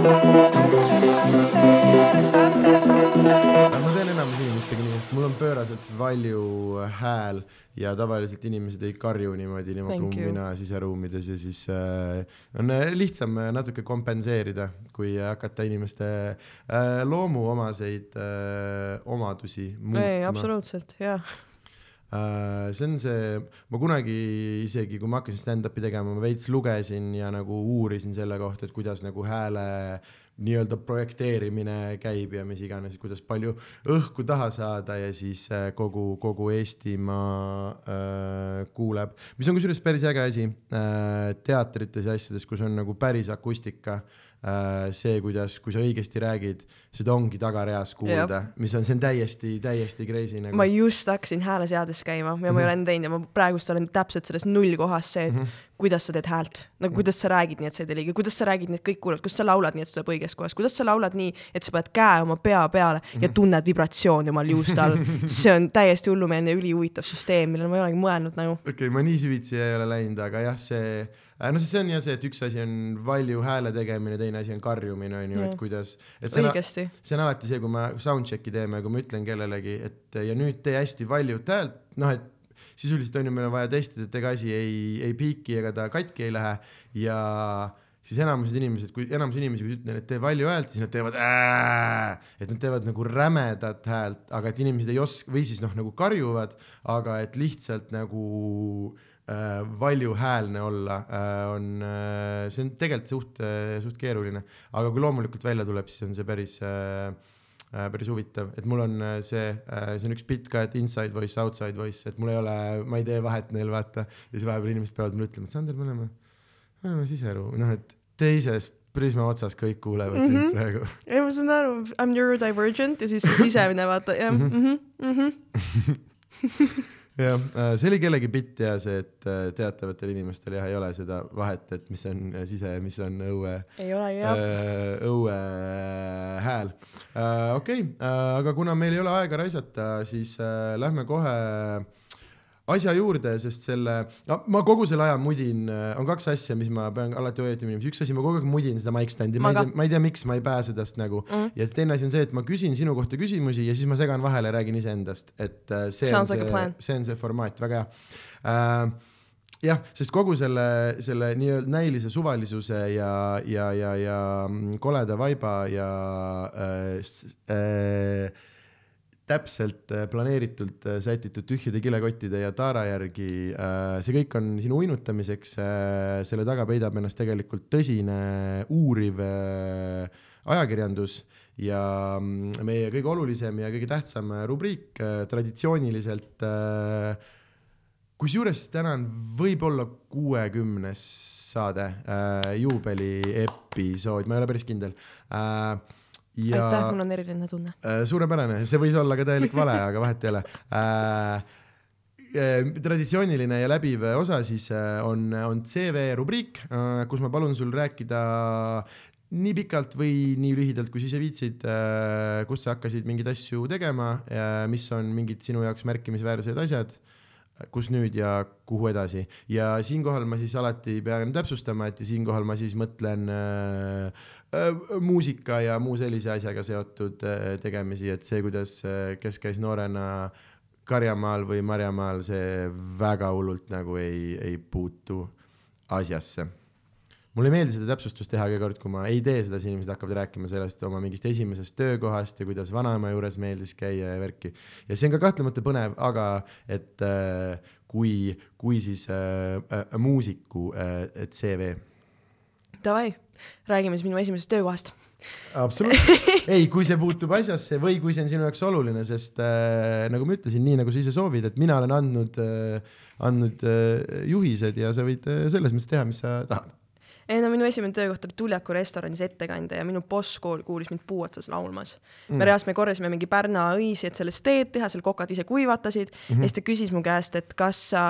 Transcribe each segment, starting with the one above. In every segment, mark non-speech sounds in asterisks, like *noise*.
ma teen enamus inimestega nii, sest mul on pööraselt valju hääl ja tavaliselt inimesed ei karju niimoodi niimoodi kui mina siseruumides ja siis äh, on äh, lihtsam äh, natuke kompenseerida, kui hakata inimeste äh, loomuomaseid äh, omadusi ei, muutma. absoluutselt, jaa. Äh, see on see, ma kunagi isegi, kui ma hakkasin stand-up'i tegema, ma veits lugesin ja nagu uurisin selle kohta, et kuidas nagu hääle nii-öelda projekteerimine käib ja mis iganes, kuidas palju õhku taha saada ja siis äh, kogu, kogu Eestimaa äh, kuuleb, mis on kusjuures päris äge asi äh, teatrites ja asjades, kus on nagu päris akustika äh,. see, kuidas, kui sa õigesti räägid, seda ongi tagareas kuulda, mis on, see on täiesti, täiesti crazy nagu. ma just hakkasin hääleseades käima ja ma ei ole enne teinud ja ma praegust olen täpselt selles nullkohas see, et Mhm. kuidas sa teed häält, nagu kuidas sa räägid nii, et sa ei tee liiga, kuidas sa räägid nii, et kõik kuulevad, kuidas sa laulad nii, et see tuleb õiges kohas, kuidas sa laulad nii, et sa paned käe oma pea peale ja Mhm. tunned vibratsiooni omal juuste all. *laughs* see on täiesti hullumeelne ja ülihuvitav süsteem, millele ma ei olegi mõelnud nagu. okei okay,, ma nii süvitsi ei ole läinud, aga jah, see, no see on jah see, et üks asi on valju hääle tegemine, teine asi on karjumine, on ju, et kuidas, õigesti. see on alati see, kui me soundcheck'i teeme, kui ma ütlen kellelegi, et ja nüüd tee hästi valjut häält, noh, et sisuliselt on ju meil on vaja testida, et ega asi ei, ei piiki ega ta katki ei lähe ja siis enamused inimesed, kui enamus inimesi, kui ütlen, et tee valju häält, siis nad teevad ää, et nad teevad nagu rämedat häält, aga et inimesed ei oska või siis noh, nagu karjuvad, aga et lihtsalt nagu äh, valjuhäälne olla äh, on äh,, see on tegelikult suht äh,, suht keeruline, aga kui loomulikult välja tuleb, siis on see päris äh, äh, päris huvitav, et mul on äh, see äh,, see on üks bitt ka, et inside voice, outside voice, et mul ei ole, ma ei tee vahet neil vaata. Ja siis vahepeal inimesed peavad mulle ütlema, et Sander, me oleme, me oleme siseru, noh et teises prisma otsas kõik kuulevad mm -hmm. sind praegu. ei, ma saan aru, I m neurodivergent ja siis see sisemine vaata jah *laughs* jah, see oli kellegi bitt ja see, et äh, teatavatel inimestel jah, ei ole seda vahet, et mis on äh, sise ja mis on õue ei olegi jah. äh, õue hääl äh,. okei äh,, aga kuna meil ei ole aega raisata, siis äh, lähme kohe asja juurde, sest selle, no ma kogu selle aja mudin, on kaks asja, mis ma pean alati hoiatama inimesi, üks asi, ma kogu aeg mudin seda mic stand'i, ma ei tea, ma ei tea, miks ma ei pääse tast nagu. Mm. ja teine asi on see, et ma küsin sinu kohta küsimusi ja siis ma segan vahele ja räägin iseendast, et äh, see Sounds on like see see on see formaat, väga hea. Äh, jah, sest kogu selle, selle nii-öelda näilise suvalisuse ja, ja, ja, ja koleda vaiba ja äh, äh, täpselt äh, planeeritult äh, sätitud tühjade kilekottide ja taara järgi äh,, see kõik on sinu uinutamiseks selle taga peidab ennast tegelikult tõsine uuriv ajakirjandus ja mm, meie kõige olulisem ja kõige tähtsam äh, rubriik traditsiooniliselt kusjuures täna on võib-olla kuuekümnes saade äh,, juubeliepisood, ma ei ole päris kindel. Ja aitäh, mul on eriline tunne. äh, suurepärane, see võis olla ka täielik vale, aga vahet ei ole äh,. traditsiooniline ja läbiv osa siis äh, on, on CV rubriik äh,, kus ma palun sul rääkida nii pikalt või nii lühidalt, kui sa ise viitsid äh,, kus sa hakkasid mingeid asju tegema, mis on mingid sinu jaoks märkimisväärsed asjad kus nüüd ja kuhu edasi ja siinkohal ma siis alati pean täpsustama, et siinkohal ma siis mõtlen äh, äh, muusika ja muu sellise asjaga seotud äh, tegemisi, et see, kuidas, kes käis noorena Karjamaal või Marjamaal, see väga hullult nagu ei, ei puutu asjasse mulle ei meeldi seda täpsustust teha iga kord, kui ma ei tee seda, siis inimesed hakkavad rääkima sellest oma mingist esimesest töökohast ja kuidas vanaema juures meeldis käia ja värki. ja see on ka kahtlemata põnev, aga et äh, kui, kui siis äh, äh, muusiku äh, CV. Davai, räägime siis minu esimesest töökohast. absoluutselt, ei, kui see puutub asjasse või kui see on sinu jaoks oluline, sest äh, nagu ma ütlesin, nii nagu sa ise soovid, et mina olen andnud äh,, andnud äh, juhised ja sa võid äh, selles mõttes teha, mis sa tahad. Ei no minu esimene töökoht oli Tuljaku restoranis ettekandja ja minu boss kool kuulis mind puu otsas laulmas mm.. me reaalselt me korjasime mingi Pärna õisi, et sellest teed teha, seal kokad ise kuivatasid mm -hmm. ja siis ta küsis mu käest, et kas sa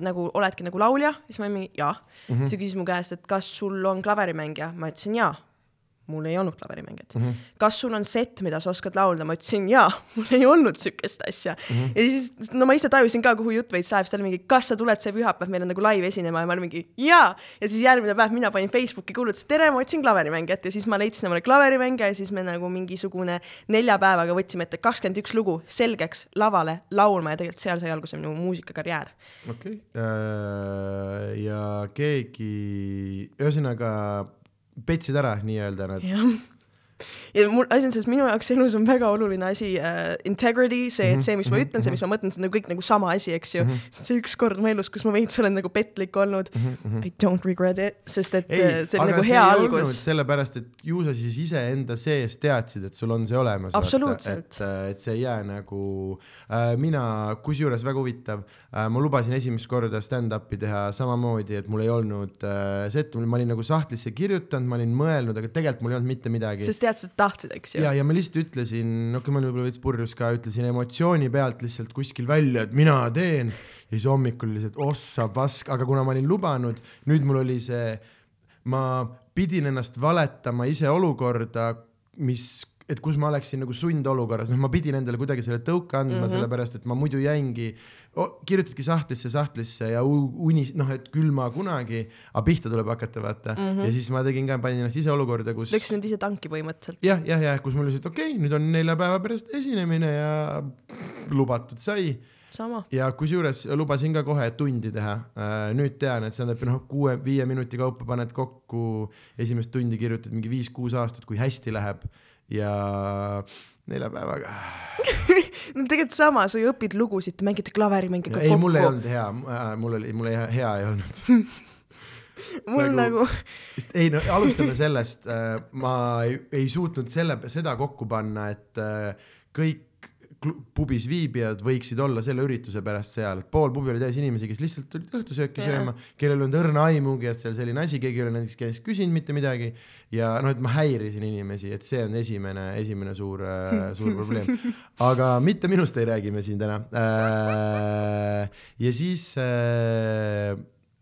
nagu oledki nagu laulja, siis ma olin mingi jaa mm. -hmm. siis ta küsis mu käest, et kas sul on klaverimängija, ma ütlesin jaa. Mul ei olnud klaverimängijat mm. -hmm. kas sul on set, mida sa oskad laulda, ma ütlesin jaa, *laughs* mul ei olnud siukest asja mm. -hmm. ja siis, no ma ise tajusin ka, kuhu jutt veits läheb, siis ta oli mingi, kas sa tuled see pühapäev, meil on nagu live esinema ja ma olin mingi jaa. ja siis järgmine päev mina panin Facebooki kuulutuse, tere, ma otsin klaverimängijat ja siis ma leidsin omale klaverimängija ja siis me nagu mingisugune nelja päevaga võtsime ette kakskümmend üks lugu selgeks lavale laulma ja tegelikult seal sai alguse minu muusikakarjäär. okei okay. äh,, ja keegi, ühesõnaga petsid ära nii-öelda nad. Ja mul, asi on selles, minu jaoks elus on väga oluline asi uh, integrity, see, et mhm, see, mis ma mhm, ütlen, see, mis mhm. ma mõtlen, see on nagu kõik nagu sama asi, eks ju mm. -hmm. see üks kord mu elus, kus ma veits olen nagu petlik olnud mm. -hmm. I don't regret it, sest et ei, äh, see oli nagu hea algus. sellepärast, et ju sa siis iseenda sees teadsid, et sul on see olemas. absoluutselt. et, äh, et see ei jää nagu äh,, mina, kusjuures väga huvitav äh,, ma lubasin esimest korda stand-up'i teha samamoodi, et mul ei olnud äh, set, ma olin nagu sahtlisse kirjutanud, ma olin mõelnud, aga tegelikult mul ei olnud mitte midagi. sest teadsid, et tahtsid, eks ju. ja, ja ma lihtsalt ütlesin, okei okay,, ma olin võib-olla veits purjus ka, ütlesin emotsiooni pealt lihtsalt kuskil välja, et mina teen. ja siis hommikul lihtsalt ossa pask, aga kuna ma olin lubanud, nüüd mul oli see, ma pidin ennast valetama ise olukorda, mis et kus ma oleksin nagu sundolukorras, noh, ma pidin endale kuidagi selle tõuke andma mm, -hmm. sellepärast et ma muidu jäingi oh,, kirjutadki sahtlisse, sahtlisse ja uni-, noh, et küll ma kunagi, aga pihta tuleb hakata, vaata mm. -hmm. ja siis ma tegin ka, panin ennast ise olukorda, kus. Läksid ise tanki põhimõtteliselt. jah, jah, jah, kus mul lihtsalt okei okay,, nüüd on nelja päeva pärast esinemine ja lubatud sai sama. ja kusjuures lubasin ka kohe tundi teha. Äh, nüüd tean, et see tähendab, noh, kuue-viie minuti kaupa paned kokku esimest tundi, kirjutad mingi viis-kuus aastat, kui hästi läheb ja nelja päevaga *laughs* no tegelikult sama, sa ju õpid lugusid, mängite klaveri, mängige kokku. ei, mul ei olnud hea, äh, mul oli, mul ei, hea ei olnud *laughs* mul nagu, nagu.... ei no alustame sellest, äh, ma ei, ei suutnud selle, seda kokku panna, et äh, kõik pubis viibijad võiksid olla selle ürituse pärast seal, et pool pubi oli täis inimesi, kes lihtsalt tulid õhtusööki yeah. sööma, kellel ei olnud õrna aimugi, et seal selline asi, keegi ei ole näiteks käest küsinud mitte midagi. ja noh, et ma häirisin inimesi, et see on esimene, esimene suur äh,, suur *laughs* probleem. aga mitte minust ei räägi me siin täna äh,. ja siis äh,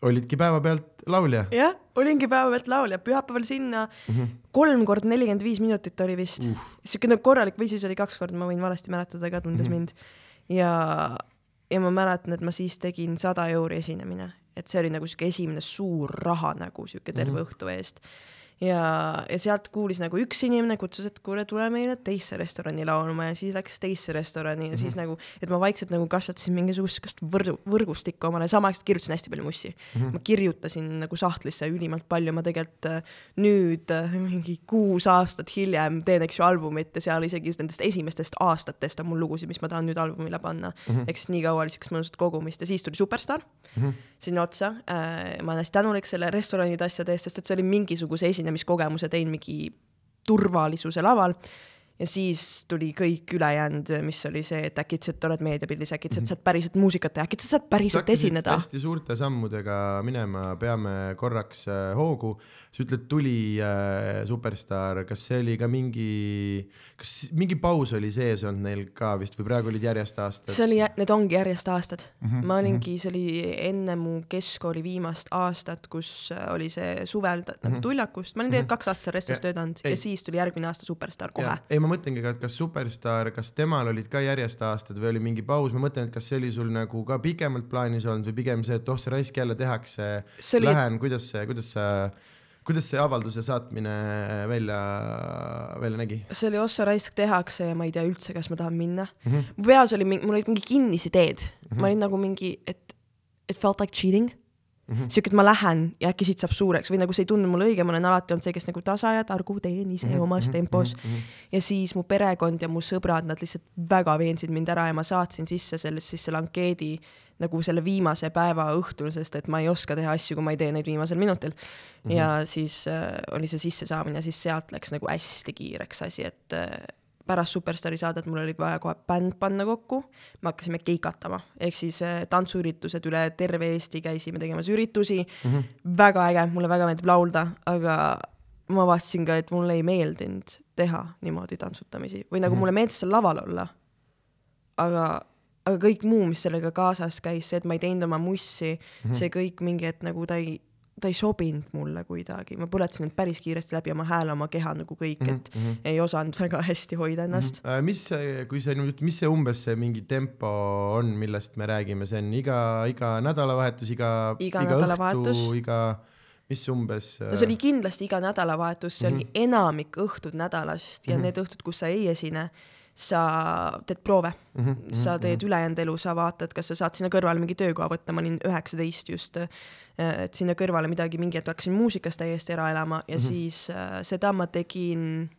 olidki päevapealt laulja? jah, olingi päevapealt laulja, pühapäeval sinna mm -hmm. kolm korda nelikümmend viis minutit oli vist uh.. siuke nagu korralik või siis oli kaks korda, ma võin valesti mäletada ka, tundes mm -hmm. mind. ja, ja ma mäletan, et ma siis tegin sada euri esinemine, et see oli nagu siuke esimene suur raha nagu siuke terve mm -hmm. õhtu eest ja, ja sealt kuulis nagu üks inimene kutsus, et kuule, tule meile teisse restorani laulma ja siis läks teisse restorani ja mm -hmm. siis mhm. nagu, et ma vaikselt nagu kasvatasin mingisugust kas võrgu, võrgustikku omale, samaaegselt kirjutasin hästi palju mussi mm. -hmm. ma kirjutasin nagu sahtlisse ülimalt palju, ma tegelikult äh, nüüd äh, mingi kuus aastat hiljem teen, eks ju, albumit ja seal isegi nendest esimestest aastatest on mul lugusid, mis ma tahan nüüd albumile panna mm. -hmm. ehk siis nii kaua oli siukest mõnusat kogumist ja siis tuli Superstaar mm -hmm. sinna otsa äh,. ma olen hästi tänulik selle restoranide asjade eest, sest et see oli mingisuguse esinemiskogemuse teinud mingi turvalisuse laval ja siis tuli kõik ülejäänud, mis oli see, et äkitselt oled meediapildis, äkitselt -hmm. saad päriselt muusikat teha, äkitselt saad päriselt esineda. hästi suurte sammudega minema, peame korraks äh, hoogu. sa ütled, tuli äh, superstaar, kas see oli ka mingi, kas mingi paus oli sees olnud neil ka vist või praegu olid järjest aastad? see oli, need ongi järjest aastad mm. -hmm. ma olingi, see oli enne mu keskkooli viimast aastat, kus äh, oli see suvel mm -hmm. tuljakust, ma olin tegelikult mm -hmm. kaks aastat restos töötanud ja, siis tuli järgmine aasta superstaar kohe ma mõtlengi ka, et kas Superstaar, kas temal olid ka järjest aastad või oli mingi paus, ma mõtlen, et kas see oli sul nagu ka pikemalt plaanis olnud või pigem see, et oh, see raisk jälle tehakse oli..., lähen, kuidas see, kuidas sa kuidas see avalduse saatmine välja, välja nägi? see oli Ossa Raisk tehakse ja ma ei tea üldse, kas ma tahan minna mm. -hmm. mu peas oli, mul olid mingi kinnisideed mm, -hmm. ma olin nagu mingi, et it felt like cheating mm -hmm. sihuke, et ma lähen ja äkki siit saab suureks või nagu see ei tundu mulle õige, ma olen alati olnud see, kes nagu tasa ja targu teen ise mm -hmm. omas mhm, tempos mm. -hmm. ja siis mu perekond ja mu sõbrad, nad lihtsalt väga veensid mind ära ja ma saatsin sisse sellest siis selle ankeedi nagu selle viimase päeva õhtul, sest et ma ei oska teha asju, kui ma ei tee neid viimasel minutil mm. -hmm. ja siis äh, oli see sissesaamine, siis sealt läks nagu hästi kiireks asi, et äh, pärast Superstaari saadet mul oli vaja kohe bänd panna kokku, me hakkasime keikatama, ehk siis äh, tantsuüritused üle terve Eesti käisime tegemas üritusi mm, -hmm. väga äge, mulle väga meeldib laulda, aga ma avastasin ka, et mulle ei meeldinud teha niimoodi tantsutamisi või nagu mm -hmm. mulle meeldis seal laval olla. aga, aga kõik muu, mis sellega kaasas käis, see, et ma ei teinud oma mussi mm, -hmm. see kõik mingi, et nagu ta ei ta ei sobinud mulle kuidagi, ma põletasin need päris kiiresti läbi oma hääle, oma keha nagu kõik, et mm. -hmm. ei osanud väga hästi hoida ennast. Äh, mis see, kui sa nüüd, mis see umbes see mingi tempo on, millest me räägime, see on iga, iga nädalavahetus, iga, Iga iga õhtu, iga, mis umbes äh, no see oli kindlasti iga nädalavahetus, see oli enamik õhtud nädalast ja Mhm. need õhtud, kus sa ei esine, sa teed proove mm, -hmm. sa teed ülejäänud elu, sa vaatad, kas sa saad sinna kõrvale mingi töökoha võtta, ma olin üheksateist just, et sinna kõrvale midagi, mingi hetk hakkasin muusikas täiesti ära elama ja mm. -hmm. siis äh, seda ma tegin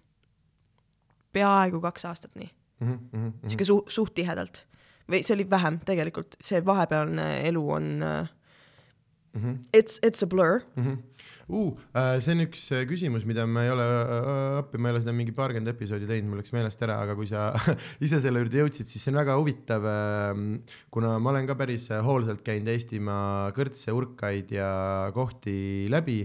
peaaegu kaks aastat nii, mm -hmm. mm -hmm. sihuke su-, suht tihedalt. või see oli vähem tegelikult, see vahepealne elu on uh,, mm -hmm. it's, it's a blur. mm. -hmm. Uh, äh, see on üks äh, küsimus, mida ma ei ole äh, õppinud, ma ei ole seda mingi paarkümmend episoodi teinud, mul läks meelest ära, aga kui sa *laughs* ise selle juurde jõudsid, siis see on väga huvitav, kuna ma olen ka päris äh, hoolsalt käinud Eestimaa kõrtse, urkaid ja kohti läbi,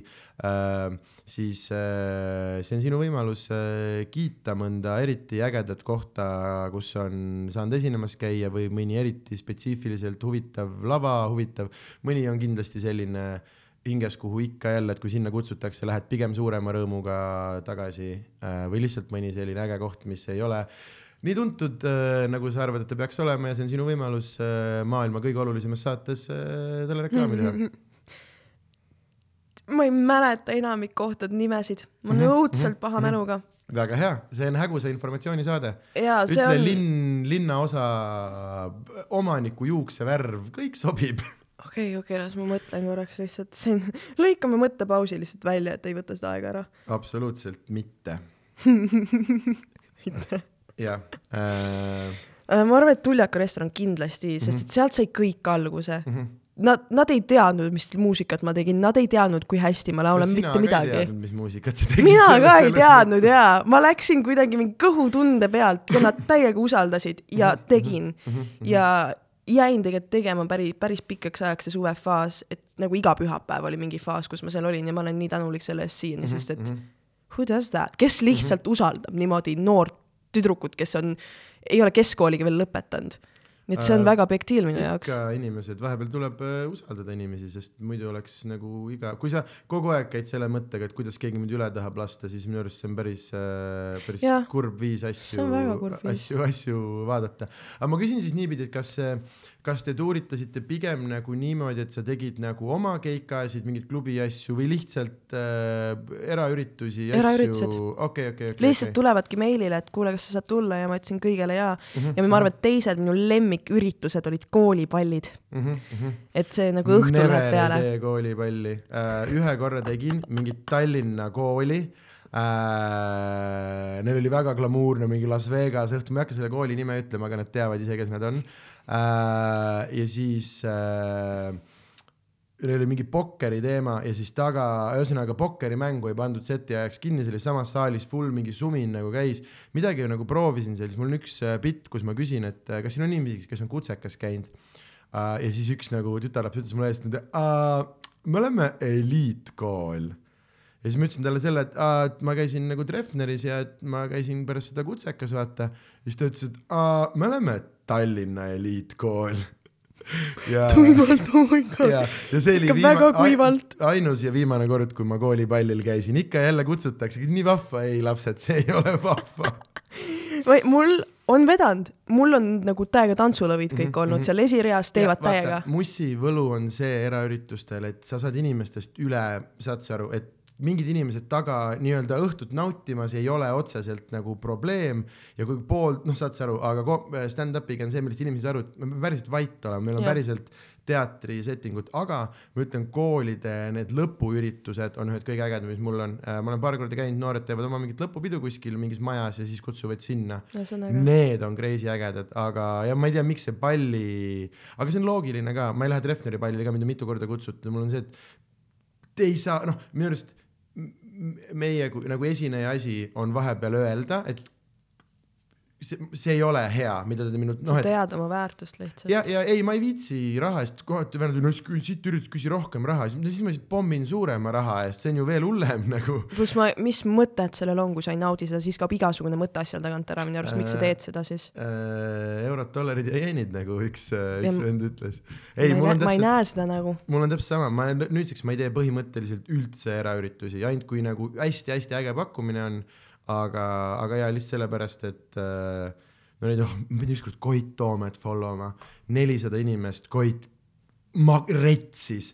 siis äh, see on sinu võimalus äh, kiita mõnda eriti ägedat kohta, kus on saanud esinemas käia või mõni eriti spetsiifiliselt huvitav lava, huvitav, mõni on kindlasti selline hinges, kuhu ikka jälle, et kui sinna kutsutakse, lähed pigem suurema rõõmuga tagasi äh, või lihtsalt mõni selline äge koht, mis ei ole nii tuntud, nagu sa arvad, et ta peaks olema ja see on sinu võimalus maailma kõige olulisemas saates talle reklaami teha. *laughs* ma ei mäleta enamik kohtade nimesid, ma olen Mhm, õudselt mhm, paha mhm. mäluga. väga hea, see on hägusa informatsioonisaade. ja see ütle on, linn, linnaosa omaniku juuksevärv, kõik sobib. *laughs* okei, okei, las ma mõtlen korraks lihtsalt, see on, lõikame mõttepausi lihtsalt välja, et ei võta seda aega ära. absoluutselt mitte. *laughs* jah äh,. Äh, ma arvan, et Tuljaka restoran kindlasti, sest et sealt sai kõik alguse. Mhm. Nad, nad ei teadnud, mis muusikat ma tegin, nad ei teadnud, kui hästi ma laulan, mitte midagi. mis muusikat sa tegid. mina ka ei teadnud jaa, ma läksin kuidagi mingi kõhutunde pealt ja nad täiega usaldasid ja tegin ja jäin tegelikult tegema päris, päris pikaks ajaks see suvefaas, et nagu iga pühapäev oli mingi faas, kus ma seal olin ja ma olen nii tänulik selle eest siiani, sest et who does that, kes lihtsalt usaldab niimoodi noort tüdrukut, kes on, ei ole keskkooligi veel lõpetanud. Nii et see on Äh, väga big deal minu jaoks. ikka inimesed, vahepeal tuleb äh, usaldada inimesi, sest muidu oleks nagu iga, kui sa kogu aeg käid selle mõttega, et kuidas keegi mind üle tahab lasta, siis minu arust see on päris, päris Jah, kurb viis see asju asju, asju vaadata. aga ma küsin siis niipidi, et kas, kas te tuuritasite pigem nagu niimoodi, et sa tegid nagu oma keikasid, mingeid klubi asju või lihtsalt äh, eraüritusi? Eraüritused. okei, okei, okei. lihtsalt tulevadki meilile, et kuule, kas sa saad tulla ja ma ütlesin kõigele jaa Mhm, ja ma arvan, et teised minu lemmiküritused olid koolipallid, -hmm. et see nagu õhtul Never läheb peale ei. tee koolipalli uh,. ühe korra tegin mingit Tallinna kooli uh,. Neil oli väga glamuurne mingi Las Vegas õhtu, ma ei hakka selle kooli nime ütlema, aga nad teavad ise, kes nad on uh,. ja siis uh, neil oli mingi pokkeri teema ja siis taga, ühesõnaga pokkerimängu ei pandud seti ajaks kinni, oli samas saalis full mingi sumin nagu käis. midagi nagu proovisin seal, siis mul on üks äh, bitt, kus ma küsin, et äh, kas siin on inimesi, kes on kutsekas käinud uh,. ja siis üks nagu tütarlaps ütles mulle eest, et me oleme eliitkool. ja siis ma ütlesin talle selle, et, uh, et ma käisin nagu Treffneris ja et ma käisin pärast seda kutsekas, vaata. siis ta ütles, et uh, me oleme Tallinna eliitkool *laughs* ja *laughs* tuimalt, oh my god. ja, ja see oli kuivalt. ainus ja viimane kord, kui ma koolipallil käisin, ikka ja jälle kutsutakse, nii vahva, ei lapsed, see ei ole vahva. *laughs* mul on vedanud, mul on nagu täiega tantsulõvid kõik Mhm, olnud mhm. seal esireas, teevad täiega. mussi võlu on see eraüritustel, et sa saad inimestest üle, saad sa aru, et mingid inimesed taga nii-öelda õhtut nautimas ei ole otseselt nagu probleem ja kui pool, noh, saad sa aru, aga stand-up'iga on see, millest inimesed et me peame päriselt vait olema, meil on Jah. päriselt teatrisettingud, aga ma ütlen, koolide need lõpuüritused on ühed kõige ägedamad, mis mul on. ma olen paar korda käinud, noored teevad oma mingit lõpupidu kuskil mingis majas ja siis kutsuvad sinna. Need on crazy ägedad, aga, ja ma ei tea, miks see palli, aga see on loogiline ka, ma ei lähe Treffneri pallile ka, mind on mitu korda kutsutud, mul on see, et te ei saa, noh, minu arust meie nagu esineja asi on vahepeal öelda, et see, see ei ole hea, mida te minult, sa noh, et tead oma väärtust lihtsalt. ja, ja ei, ma ei viitsi raha eest kohati vennad, no siis siit üritas küsi rohkem raha, siis ma siis pommin suurema raha eest, see on ju veel hullem *laughs* nagu. pluss ma, mis mõtet sellel on, kui sa ei naudi seda, siis kaob igasugune mõte asjal tagant ära minu arust, miks sa Äh, teed seda siis? äh, eurod, dollarid ja jeenid, nagu üks, üks Ja m- vend ütles. ei, mul on ma ei täpselt, näe seda nagu. mul on täpselt sama, ma nüüdseks ma ei tee põhimõtteliselt üldse eraüritusi, ainult kui nagu hästi-hästi äge pakkumine on, aga, aga ja lihtsalt sellepärast, et äh, no neid, oh, ma pidin ükskord Koit Toomet follow ma, nelisada inimest, Koit ma-, retsis.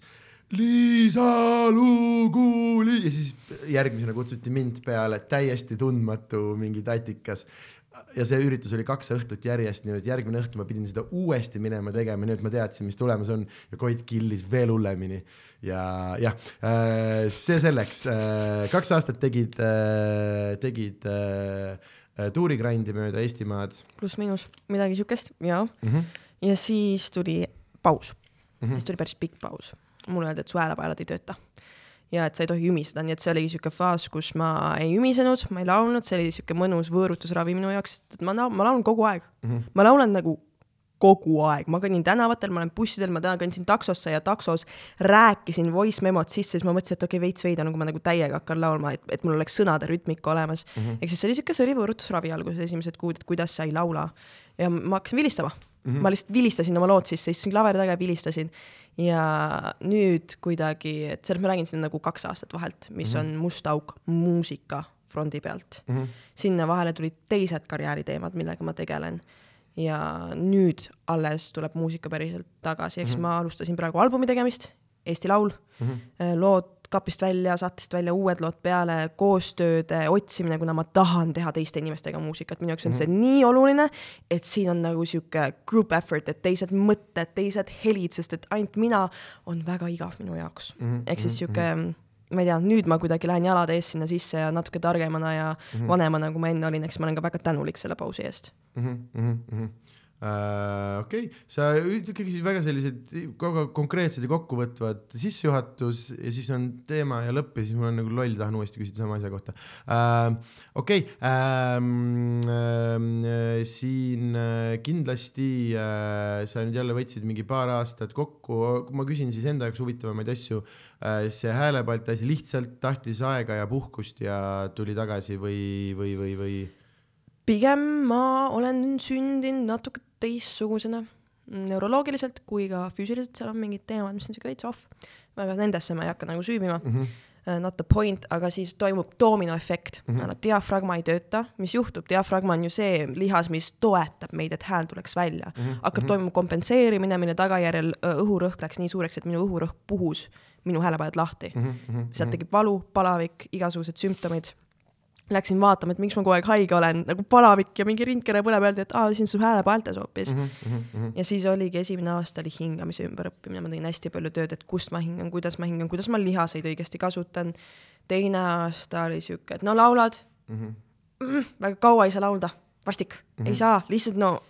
Liisa lugu li- ja siis järgmisena kutsuti mind peale, täiesti tundmatu mingi tatikas ja see üritus oli kaks õhtut järjest, nii et järgmine õhtu ma pidin seda uuesti minema tegema, nii et ma teadsin, mis tulemas on ja Koit killis veel hullemini. Ja jah, see selleks, kaks aastat tegid, tegid äh, tuurigrandi mööda Eestimaad pluss-miinus, midagi siukest, jaa. mm. -hmm. ja siis tuli paus mm. -hmm. siis tuli päris pikk paus. mulle öeldi, et su häälepaelad ei tööta. ja et sa ei tohi ümiseda, nii et see oligi siuke faas, kus ma ei ümisenud, ma ei laulnud, see oli siuke mõnus võõrutusravi minu jaoks, et ma, ma laulan kogu aeg mm. -hmm. ma laulan nagu kogu aeg, ma kõnnin tänavatel, ma olen bussidel, ma täna kõndsin taksosse ja taksos rääkisin voice memot sisse, siis ma mõtlesin, et okei okay,, veits veider on, kui ma nagu täiega hakkan laulma, et, et mul oleks sõnade rütmika olemas mm. -hmm. ehk siis see oli siuke, see oli võõrutusravi alguses esimesed kuud, et kuidas sa ei laula. ja ma hakkasin vilistama mm, -hmm. ma lihtsalt vilistasin oma lood sisse, istusin klaveri taga ja vilistasin. ja nüüd kuidagi, et sellest ma räägin siin nagu kaks aastat vahelt, mis mm -hmm. on must auk muusika frondi pealt mm. -hmm. sinna vahele tulid teised karjääriteemad, millega ma tegelen ja nüüd alles tuleb muusika päriselt tagasi, eks mm -hmm. ma alustasin praegu albumi tegemist, Eesti Laul mm, -hmm. lood kapist välja, saatest välja uued lood peale, koostööde otsimine, kuna ma tahan teha teiste inimestega muusikat, minu jaoks on see nii oluline, et siin on nagu sihuke group effort, et teised mõtted, teised helid, sest et ainult mina on väga igav minu jaoks mm -hmm.. ehk siis sihuke ma ei tea, nüüd ma kuidagi lähen jalad ees sinna sisse ja natuke targemana ja mm -hmm. vanemana, kui ma enne olin, eks ma olen ka väga tänulik selle pausi eest. mm. -hmm. Uh, okei okay., sa ikkagi väga sellised kogu konkreetsed ja kokkuvõtvad sissejuhatus ja siis on teema ja lõpp ja siis mul on nagu loll, tahan uuesti küsida sama asja kohta uh,. okei okay. uh,, uh, siin uh, kindlasti uh, sa nüüd jälle võtsid mingi paar aastat kokku, ma küsin siis enda jaoks huvitavamaid asju uh,, see häälepalti asi lihtsalt tahtis aega ja puhkust ja tuli tagasi või, või, või, või? Pigem ma olen sündinud natuke teistsugusena neuroloogiliselt kui ka füüsiliselt, seal on mingid teemad, mis on siuke veits off. väga nendesse ma ei hakka nagu süüvima mm. -hmm. Not the point, aga siis toimub dominoefekt mm, -hmm. diafragma ei tööta, mis juhtub, diafragma on ju see lihas, mis toetab meid, et hääl tuleks välja mm. -hmm. hakkab toimuma kompenseerimine, mille tagajärjel öö, õhurõhk läks nii suureks, et minu õhurõhk puhus minu häälepajad lahti mm. -hmm. sealt tekib valu, palavik, igasugused sümptomid Läksin vaatama, et miks ma kogu aeg haige olen, nagu palavik ja mingi rindkene põleb, öeldi, et aa, siin on sul häälepaeltes hoopis mm. -hmm. ja siis oligi esimene aasta oli hingamise ümberõppimine, ma tegin hästi palju tööd, et kust ma hingan, kuidas ma hingan, kuidas ma lihaseid õigesti kasutan. teine aasta oli sihuke, et no laulad mm, -hmm. mm, väga kaua ei saa laulda, vastik mm, -hmm. ei saa, lihtsalt no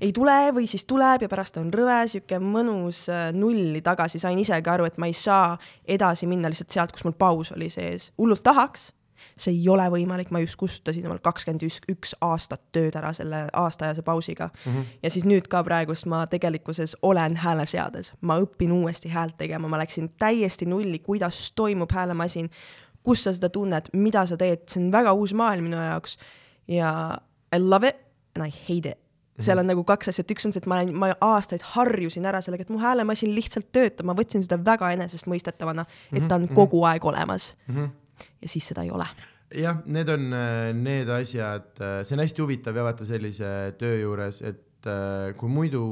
ei tule või siis tuleb ja pärast on rõve, sihuke mõnus äh, nulli tagasi, sain isegi aru, et ma ei saa edasi minna lihtsalt sealt, kus mul paus oli sees, hullult tahaks see ei ole võimalik, ma just kustutasin omal kakskümmend üks aastat tööd ära selle aastaajase pausiga. Mm. -hmm. ja siis nüüd ka praegust ma tegelikkuses olen hääleseades, ma õpin uuesti häält tegema, ma läksin täiesti nulli, kuidas toimub häälemasin, kus sa seda tunned, mida sa teed, see on väga uus maailm minu jaoks. Ja I love it and I hate it. Seal on nagu kaks asja, et üks on see, et ma olen, ma aastaid harjusin ära sellega, et mu häälemasin lihtsalt töötab, ma võtsin seda väga enesestmõistetavana, et ta on kogu aeg olemas. Mm. -hmm. Ja siis seda ei ole jah, need on äh, need asjad, see on hästi huvitav ja vaata sellise töö juures, et äh, kui muidu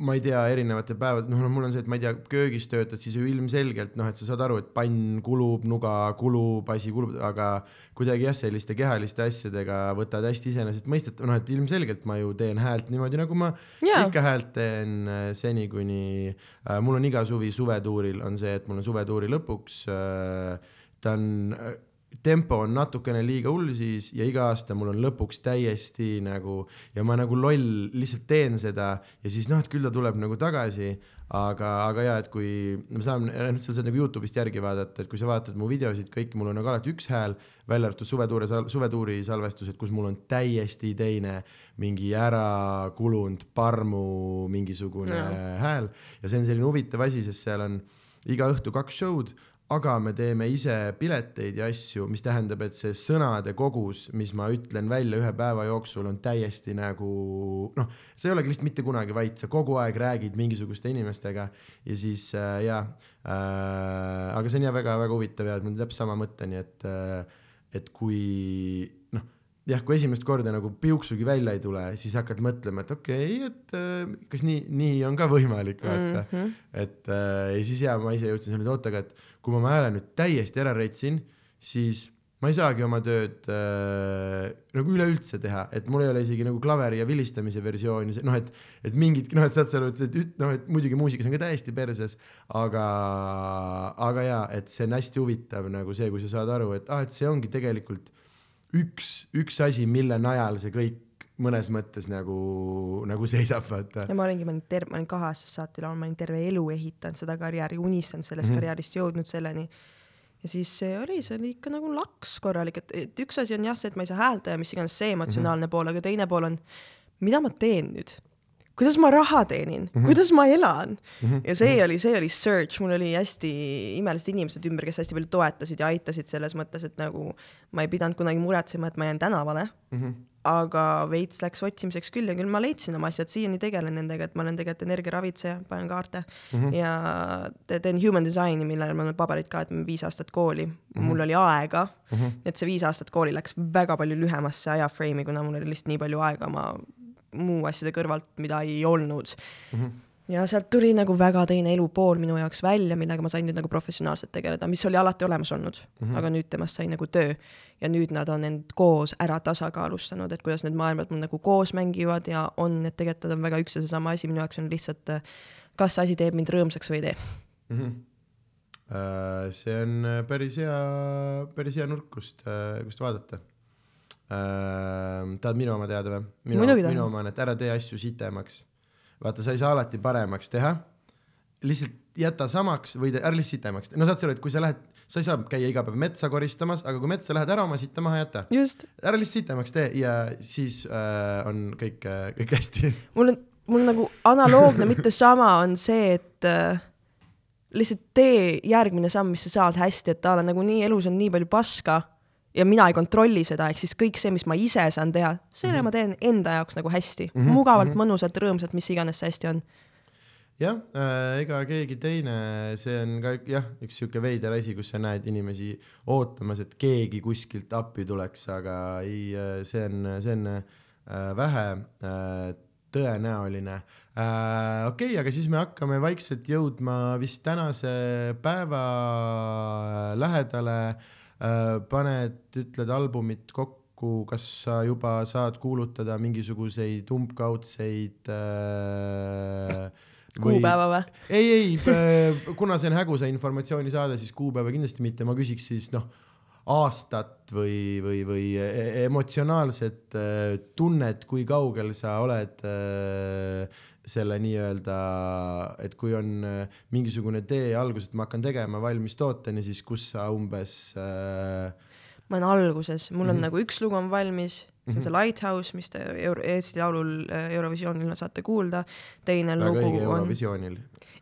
ma ei tea, erinevatel päevadel, noh, mul on see, et ma ei tea, köögis töötad, siis ju ilmselgelt noh, et sa saad aru, et pann kulub, nuga kulub, asi kulub, aga kuidagi jah, selliste kehaliste asjadega võtad hästi iseenesestmõistetav, noh, et ilmselgelt ma ju teen häält niimoodi, nagu ma yeah. ikka häält teen äh, seni, kuni äh, mul on iga suvi suvetuuril on see, et mul on suvetuuri lõpuks äh, ta on äh, tempo on natukene liiga hull siis ja iga aasta mul on lõpuks täiesti nagu ja ma nagu loll lihtsalt teen seda ja siis noh, et küll ta tuleb nagu tagasi, aga, aga ja et kui me saame, noh, sa saad nagu Youtube'ist järgi vaadata, et kui sa vaatad mu videosid kõik, mul on nagu alati üks hääl, välja arvatud suvetuure, suvetuuri salvestused, kus mul on täiesti teine mingi ära kulunud parmu mingisugune ja. hääl ja see on selline huvitav asi, sest seal on iga õhtu kaks show'd aga me teeme ise pileteid ja asju, mis tähendab, et see sõnade kogus, mis ma ütlen välja ühe päeva jooksul, on täiesti nagu noh, sa ei olegi lihtsalt mitte kunagi vait, sa kogu aeg räägid mingisuguste inimestega ja siis äh, jaa äh,, aga see on jah väga-väga huvitav ja on täpselt sama mõte, nii et äh,, et kui jah, kui esimest korda nagu piuksugi välja ei tule, siis hakkad mõtlema, et okei okay,, et äh, kas nii, nii on ka võimalik, vaata mm. -hmm. et äh, ja siis ja ma ise jõudsin selle, aga et kui ma hääle nüüd täiesti ära reitsin, siis ma ei saagi oma tööd äh, nagu üleüldse teha, et mul ei ole isegi nagu klaveri ja vilistamise versiooni, noh, et, et mingid, noh, et saad sa aru, et, et noh, et muidugi muusikas on ka täiesti perses, aga, aga jaa, et see on hästi huvitav nagu see, kui sa saad aru, et ah, et see ongi tegelikult üks, üks asi, mille najal see kõik mõnes mõttes nagu, nagu seisab, vaata. ja ma olingi, ma olin terve, ma olin kaheaastast saati laulnud, ma olin terve elu ehitanud seda karjääri, unistanud sellest mm -hmm. karjäärist, jõudnud selleni. ja siis see oli, see oli ikka nagu laks korralik, et, et üks asi on jah see, et ma ei saa häälda ja mis iganes see emotsionaalne mm -hmm. pool, aga teine pool on, mida ma teen nüüd kuidas ma raha teenin mm, -hmm. kuidas ma elan mm. -hmm. ja see oli, see oli search, mul oli hästi imelised inimesed ümber, kes hästi palju toetasid ja aitasid selles mõttes, et nagu ma ei pidanud kunagi muretsema, et ma jään tänavale mm. -hmm. aga veits läks otsimiseks küll ja küll ma leidsin oma asjad, siiani tegelen nendega, et ma olen tegelikult energiaravitseja, panen kaarte mm -hmm. ja teen human design'i, millele ma olen paberid ka, et viis aastat kooli mm, -hmm. mul oli aega mm, -hmm. et see viis aastat kooli läks väga palju lühemasse ajaframe'i, kuna mul oli lihtsalt nii palju aega, ma muu asjade kõrvalt, mida ei olnud mm. -hmm ja sealt tuli nagu väga teine elupool minu jaoks välja, millega ma sain nüüd nagu professionaalselt tegeleda, mis oli alati olemas olnud mm, -hmm. aga nüüd temast sai nagu töö. ja nüüd nad on end koos ära tasakaalustanud, et kuidas need maailmad mul nagu koos mängivad ja on, et tegelikult nad on väga üks ja seesama asi, minu jaoks on lihtsalt, kas see asi teeb mind rõõmsaks või ei tee mm. -hmm. see on päris hea, päris hea nurk, kust, kust vaadata. Tahad minu oma teada või? minu, minu oma on, et ära tee asju sitemaks. vaata, sa ei saa alati paremaks teha. lihtsalt jäta samaks või ära lihtsalt sitemaks, no saad sa aru, et kui sa lähed, sa ei saa käia iga päev metsa koristamas, aga kui metsa lähed, ära oma sitta maha jäta. ära lihtsalt sitemaks tee ja siis äh, on kõik äh,, kõik hästi. *laughs* mul on, mul nagu analoogne, mitte sama, on see, et äh, lihtsalt tee järgmine samm, mis sa saad hästi, et a la nagu nii elus on nii palju paska ja mina ei kontrolli seda, ehk siis kõik see, mis ma ise saan teha, selle mm -hmm. ma teen enda jaoks nagu hästi mm, -hmm. mugavalt mm, -hmm. mõnusalt, rõõmsalt, mis iganes see hästi on. jah äh,, ega keegi teine, see on ka jah, üks sihuke veider asi, kus sa näed inimesi ootamas, et keegi kuskilt appi tuleks, aga ei, äh, see on, see on äh, vähe äh, tõenäoline äh,. okei okay,, aga siis me hakkame vaikselt jõudma vist tänase päeva lähedale äh, Äh, paned, ütled albumit kokku, kas sa juba saad kuulutada mingisuguseid umbkaudseid äh, kuupäeva või? ei, ei, äh, kuna see on hägusa informatsiooni saade, siis kuupäeva kindlasti mitte, ma küsiks siis noh, aastat või, või, või e-, emotsionaalset äh, tunnet, kui kaugel sa oled äh, selle nii-öelda, et kui on äh, mingisugune tee algus, et ma hakkan tegema valmis tooteni, siis kus sa umbes äh... ma olen alguses, mul on mm -hmm. nagu üks lugu on valmis, see on see mhm. Lighthouse, mis te Euro Eesti Laulul äh, Eurovisioonil saate kuulda, teine Väga lugu on.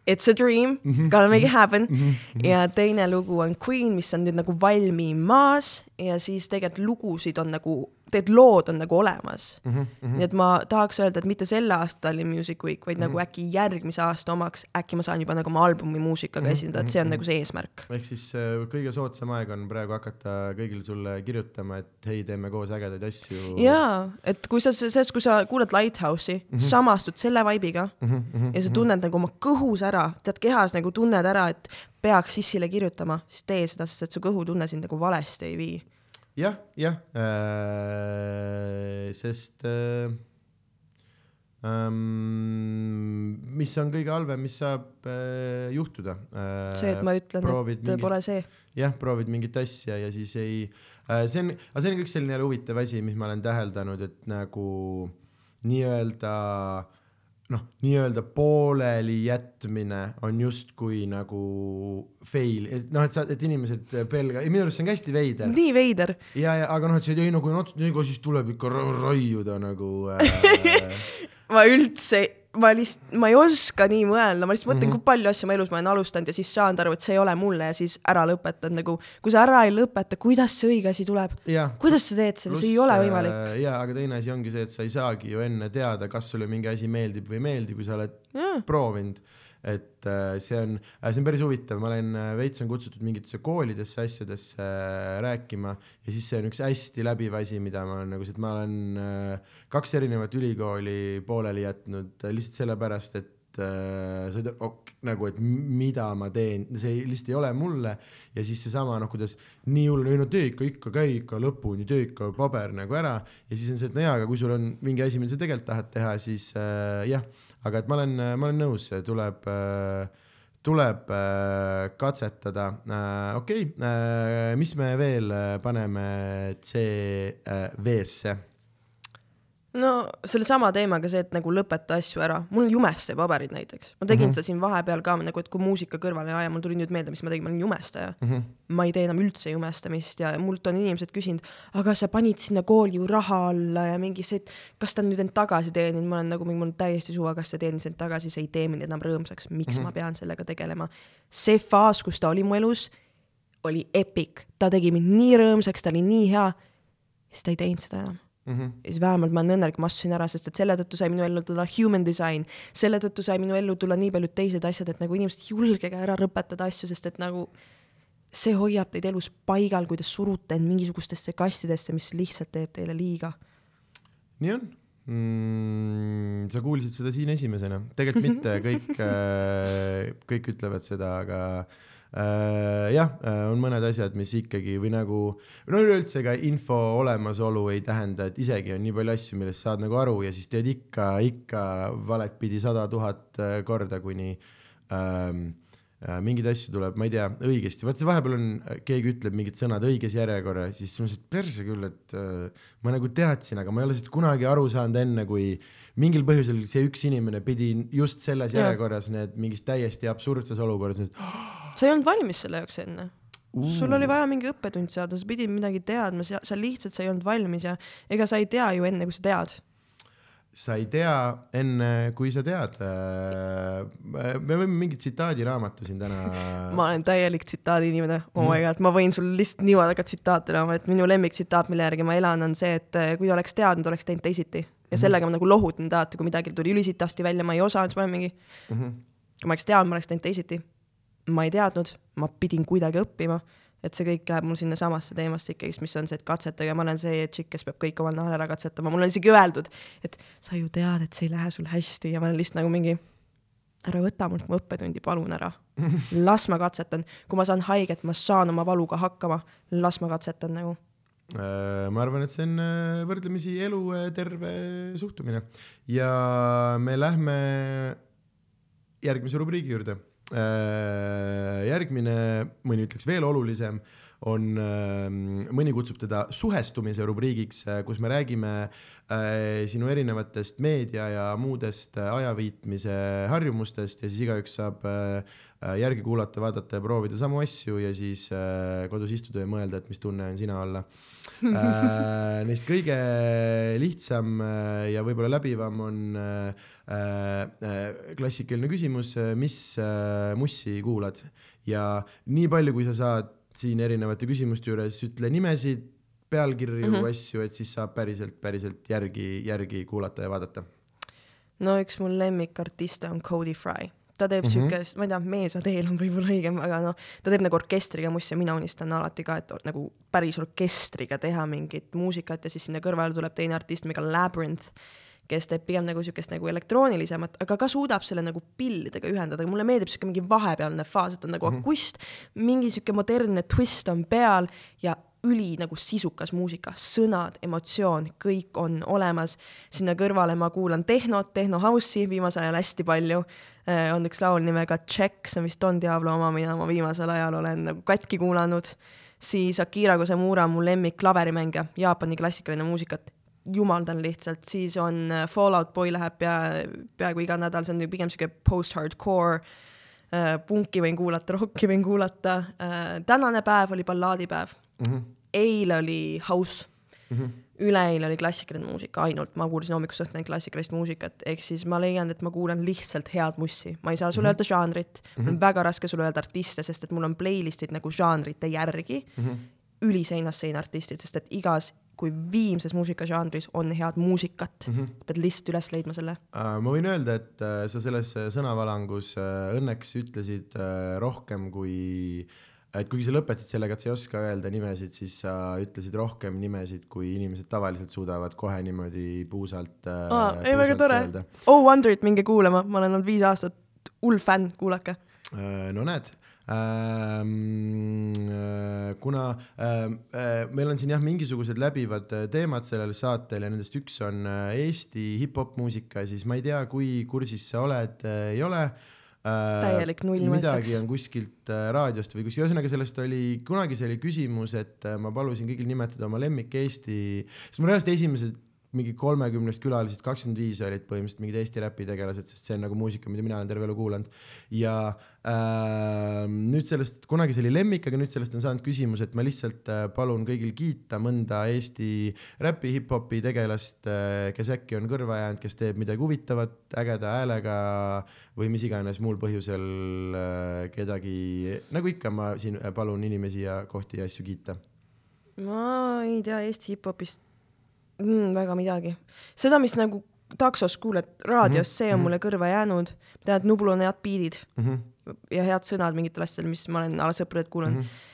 It's a dream mm, -hmm. gotta make it happen mm. -hmm. ja teine lugu on Queen, mis on nüüd nagu valmimas ja siis tegelikult lugusid on nagu need lood on nagu olemas mm. -hmm. nii et ma tahaks öelda, et mitte selle aasta Tallinn Music Week, vaid mm -hmm. nagu mhm. äkki järgmise aasta omaks, äkki ma saan juba nagu oma albumi muusikaga mm -hmm. esindada, et see on mm -hmm. nagu see eesmärk. ehk siis äh, kõige soodsam aeg on praegu hakata kõigil sulle kirjutama, et hei, teeme koos ägedaid asju. jaa, et kui sa, sellest, kui sa kuulad Lighthouse'i mm, -hmm. samastud selle vibe'iga mm -hmm. ja sa tunned nagu oma kõhus ära, tead kehas nagu tunned ära, et peaks sissile kirjutama, siis tee seda, sest et su kõhutunne sind nagu valesti ei vii jah, jah äh,, sest äh, ähm,. mis on kõige halvem, mis saab äh, juhtuda äh,. see, et ma ütlen, et mingit- pole see. jah, proovid mingit asja ja siis ei äh,, see on, aga see on ka üks selline huvitav asi, mis ma olen täheldanud, et nagu nii-öelda noh, nii-öelda pooleli jätmine on justkui nagu fail, et noh, et sa, et inimesed pelga-, minu arust see on ka hästi veider nii veider. ja, ja aga noh, et see ei nagu, ega siis tuleb ikka ra- raiuda nagu äh. *laughs* ma üldse, ma lihtsalt, ma ei oska nii mõelda, ma lihtsalt mõtlen mm. -hmm. kui palju asju ma elus ma olen alustanud ja siis saanud aru, et see ei ole mulle ja siis ära lõpetanud nagu, kui sa ära ei lõpeta, kuidas see õige asi tuleb? kuidas sa teed seda, see ei ole võimalik. ja, aga teine asi ongi see, et sa ei saagi ju enne teada, kas sulle mingi asi meeldib või ei meeldi, kui sa oled jaa, proovinud. Et äh, see on, see on päris huvitav, ma olen, veits on kutsutud mingitesse koolidesse asjadesse äh, rääkima ja siis see on üks hästi läbiv asi, mida ma olen nagu, et ma olen äh, kaks erinevat ülikooli pooleli jätnud äh, lihtsalt sellepärast, et äh, sa ütled ok, nagu, et mida ma teen, see lihtsalt ei ole mulle. Ja siis seesama noh, kuidas nii hull, ei no tee ikka, ikka käi ikka lõpuni, tee ikka paber nagu ära. Ja siis on see, et no jaa, aga kui sul on mingi asi, mida sa tegelikult tahad teha, siis äh, jah, aga et ma olen, ma olen nõus, tuleb äh, tuleb äh, katsetada äh,, okei okay, mis me veel paneme CV-sse? No sellesama teemaga see, et nagu lõpeta asju ära, mul on jumestepaberid näiteks, ma tegin mm -hmm. seda siin vahepeal ka nagu, et kui muusika kõrvale aja, mul tuli nüüd meelde, mis ma tegin, ma olen jumestaja mm. -hmm. ma ei tee enam üldse jumestamist ja mult on inimesed küsinud, aga sa panid sinna kooli ju raha alla ja mingi see, et kas ta on nüüd end tagasi teeninud, ma olen nagu, mul on täiesti suva, kas see teenis end tagasi, see ei tee mind enam rõõmsaks, miks mm -hmm. ma pean sellega tegelema. see faas, kus ta oli mu elus, oli epic, ta tegi mind nii rõõmsaks, ta oli nii hea, siis ta ei teinud seda enam Mm -hmm. ja siis vähemalt ma olen õnnelik, ma astusin ära, sest et selle tõttu sai minu ellu tulla human design, selle tõttu sai minu ellu tulla nii paljud teised asjad, et nagu inimesed, julgege ära lõpetada asju, sest et nagu see hoiab teid elus paigal, kui te surute end mingisugustesse kastidesse, mis lihtsalt teeb teile liiga. nii on mm,. sa kuulsid seda siin esimesena, tegelikult mitte *laughs* kõik, kõik ütlevad seda, aga äh, jah, on mõned asjad, mis ikkagi või nagu no üleüldse ka info olemasolu ei tähenda, et isegi on nii palju asju, millest saad nagu aru ja siis teed ikka, ikka valet pidi sada tuhat äh, korda, kuni ähm, äh, mingeid asju tuleb, ma ei tea, õigesti, vaat see vahepeal on, keegi ütleb mingid sõnad õiges järjekorras, siis ma mõtlesin, et perse küll, et äh, ma nagu teadsin, aga ma ei ole sellest kunagi aru saanud enne, kui mingil põhjusel see üks inimene pidi just selles järjekorras need mingis täiesti absurdses olukorras, et sa ei olnud valmis selle jaoks enne. sul oli vaja mingi õppetund saada, sa pidid midagi teadma, sa sa lihtsalt, sa ei olnud valmis ja ega sa ei tea ju enne, kui sa tead. sa ei tea enne, kui sa tead. me võime mingi tsitaadiraamatu siin täna. *laughs* ma olen täielik tsitaadi inimene, oh my god, ma võin sul lihtsalt niimoodi hakata tsitaate looma, et minu lemmiktsitaat, mille järgi ma elan, on see, et eh, kui oleks teadnud, oleks teinud teisiti. ja sellega ma nagu lohutan alati, kui midagi tuli ülisitasti välja, ma ei osanud, siis ma olen mingi, Mhm. kui ma oleks teadnud, ma oleks teinud teisiti. Ma ei teadnud, ma pidin kuidagi õppima, et see kõik läheb mul sinnasamasse teemasse ikkagist, mis on see, et katsetage, ma olen see tšikk, kes peab kõik omal nahal ära katsetama, mul on isegi öeldud, et sa ju tead, et see ei lähe sul hästi ja ma olen lihtsalt nagu mingi ära võta mult mu õppetundi, palun ära. las ma katsetan, kui ma saan haiget, ma saan oma valuga hakkama, las ma katsetan nagu. Äh, ma arvan, et see on äh, võrdlemisi eluterve suhtumine ja me lähme järgmise rubriigi juurde. järgmine, mõni ütleks veel olulisem, on, mõni kutsub teda suhestumise rubriigiks, kus me räägime äh, sinu erinevatest meedia ja muudest äh, ajaviitmise harjumustest ja siis igaüks saab äh, järgi kuulata, vaadata ja proovida samu asju ja siis äh, kodus istuda ja mõelda, et mis tunne on sina olla *laughs* äh,. Neist kõige lihtsam äh, ja võib-olla läbivam on äh, äh, klassikaline küsimus, mis äh, mussi kuulad ja nii palju, kui sa saad siin erinevate küsimuste juures, ütle nimesid, pealkirju mm, -hmm. asju, et siis saab päriselt, päriselt järgi, järgi kuulata ja vaadata. no üks mu lemmikartiste on Cody Fry. ta teeb mm -hmm. siukest, ma ei tea, meesateel on võib-olla õigem, aga noh, ta teeb nagu orkestriga mussi ja mina unistan alati ka, et nagu päris orkestriga teha mingit muusikat ja siis sinna kõrvale tuleb teine artist nimega Labyrinth, kes teeb pigem nagu siukest nagu elektroonilisemat, aga ka suudab selle nagu pillidega ühendada, mulle meeldib siuke mingi vahepealne faas, et on nagu mm -hmm. akust, mingi siuke modernne twist on peal ja üli nagu sisukas muusika, sõnad, emotsioon, kõik on olemas. sinna kõrvale ma kuulan tehnot, tehno house'i viimasel ajal hästi palju äh,. on üks laul nimega Check, see on vist Don Diablo oma, mida ma viimasel ajal olen nagu katki kuulanud. siis Akira Kusemura on mu lemmik klaverimängija, Jaapani klassikaline muusikat jumaldan lihtsalt, siis on äh, Fallout Boy läheb pea, peaaegu iga nädal, see on pigem siuke post-hardcore äh,, punki võin kuulata, rocki võin kuulata äh,. tänane päev oli ballaadipäev mm. -hmm. eile oli house mm. -hmm üleeile oli klassikaline muusika ainult, ma kuulasin hommikust õhtuni klassikalist muusikat, ehk siis ma leian, et ma kuulan lihtsalt head mussi, ma ei saa sulle mm -hmm. öelda žanrit mm, -hmm. mul on väga raske sulle öelda artiste, sest et mul on playlist'id nagu žanrite järgi mm, -hmm. üliseinast seina artistid, sest et igas kui viimses muusikažanris on head muusikat mm, -hmm. pead lihtsalt üles leidma selle uh,. ma võin öelda, et uh, sa selles sõnavalangus uh, õnneks ütlesid rohkem kui et kuigi sa lõpetasid sellega, et sa ei oska öelda nimesid, siis sa ütlesid rohkem nimesid, kui inimesed tavaliselt suudavad kohe niimoodi puusalt ei väga tore. Oh Wonderit minge kuulama, ma olen olnud viis aastat hull fänn, kuulake no näed äh, kuna ähm, äh, meil on siin jah, mingisugused läbivad äh, teemad sellel saatel ja nendest üks on Eesti hip-hop muusika, siis ma ei tea, kui kursis sa oled, ei ole. Täielik null midagi on kuskilt raadiost või kuskil, ühesõnaga sellest oli, kunagi see oli küsimus, et ma palusin kõigil nimetada oma lemmik Eesti, sest mul reaalselt esimesed mingi kolmekümnest külalisest kakskümmend viis olid põhimõtteliselt mingid Eesti räpi tegelased, sest see on nagu muusika, mida mina olen terve elu kuulanud. ja äh, nüüd sellest, kunagi see oli lemmik, aga nüüd sellest on saanud küsimus, et ma lihtsalt äh, palun kõigil kiita mõnda Eesti räpi, hip-hopi tegelast äh,, kes äkki on kõrva jäänud, kes teeb midagi huvitavat, ägeda häälega või mis iganes muul põhjusel äh, kedagi, nagu ikka, ma siin palun inimesi ja kohti ja asju kiita. ma ei tea Eesti hip-hopist mm,? väga midagi. seda, mis nagu taksos kuuled raadios mm, -hmm. see on mhm. mulle kõrva jäänud. et Nublul on head beat'id mm -hmm. ja head sõnad mingitel asjadel, mis ma olen ala sõpradelt kuulanud mm. -hmm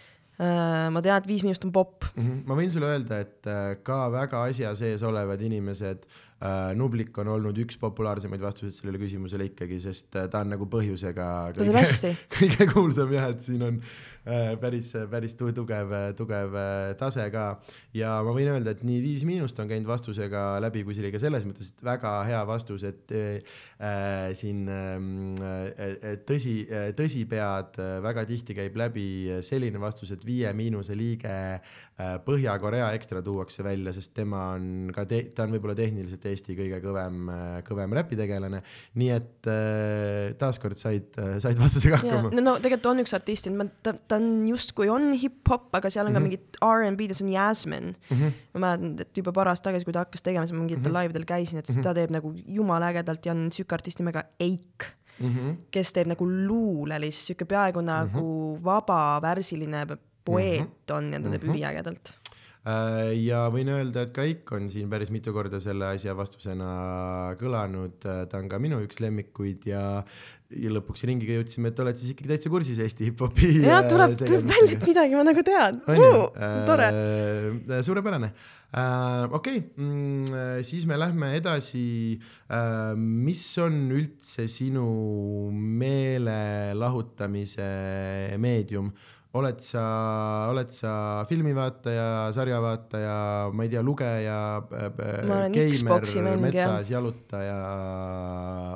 ma tean, et Viis Miinust on popp mm. -hmm. ma võin sulle öelda, et äh, ka väga asja sees olevad inimesed äh,, Nublik on olnud üks populaarsemaid vastuseid sellele küsimusele ikkagi, sest äh, ta on nagu põhjusega kõige, *laughs* kõige kuulsam jah, et siin on äh, Äh, päris, päris tugev, tugev äh, tase ka. ja ma võin öelda, et nii Viis Miinust on käinud vastusega läbi, kui see oli ka selles mõttes väga hea vastus, et äh, siin äh, tõsi, tõsipead väga tihti käib läbi selline vastus, et Viie Miinuse liige äh, Põhja-Korea ekstra tuuakse välja, sest tema on ka, ta on võib-olla tehniliselt Eesti kõige kõvem, kõvem räpitegelane. nii et äh, taaskord said, said vastusega hakkama. no, no tegelikult on üks artist, ta, ta ta on justkui on hip-hop, aga seal on mm -hmm. ka mhm. mingid R&B-d ja see on Jasmine mm. -hmm. ma mäletan, et juba paar aastat tagasi, kui ta hakkas tegema, siis ma mingitel mm -hmm. live del käisin, et mm -hmm. ta teeb nagu jumala ägedalt ja on siuke artist nimega Eik mm, -hmm. kes teeb nagu luulelist, siuke peaaegu nagu mm -hmm. vabavärsiline poeet on ja ta teeb mm -hmm. üliägedalt Äh, ja võin öelda, et ka Eik on siin päris mitu korda selle asja vastusena kõlanud, äh, ta on ka minu üks lemmikuid ja, ja lõpuks ringiga jõudsime, et oled siis ikkagi täitsa kursis Eesti hip-hopi. *laughs* ja äh, tuleb, tuleb välja, et midagi ma nagu tean. tore äh,. suurepärane äh,. okei okay. mm,, siis me lähme edasi äh,. mis on üldse sinu meelelahutamise meedium? Oled sa, oled sa filmivaataja, sarjavaataja, ma ei tea, lugeja, geimer, metsas jalutaja,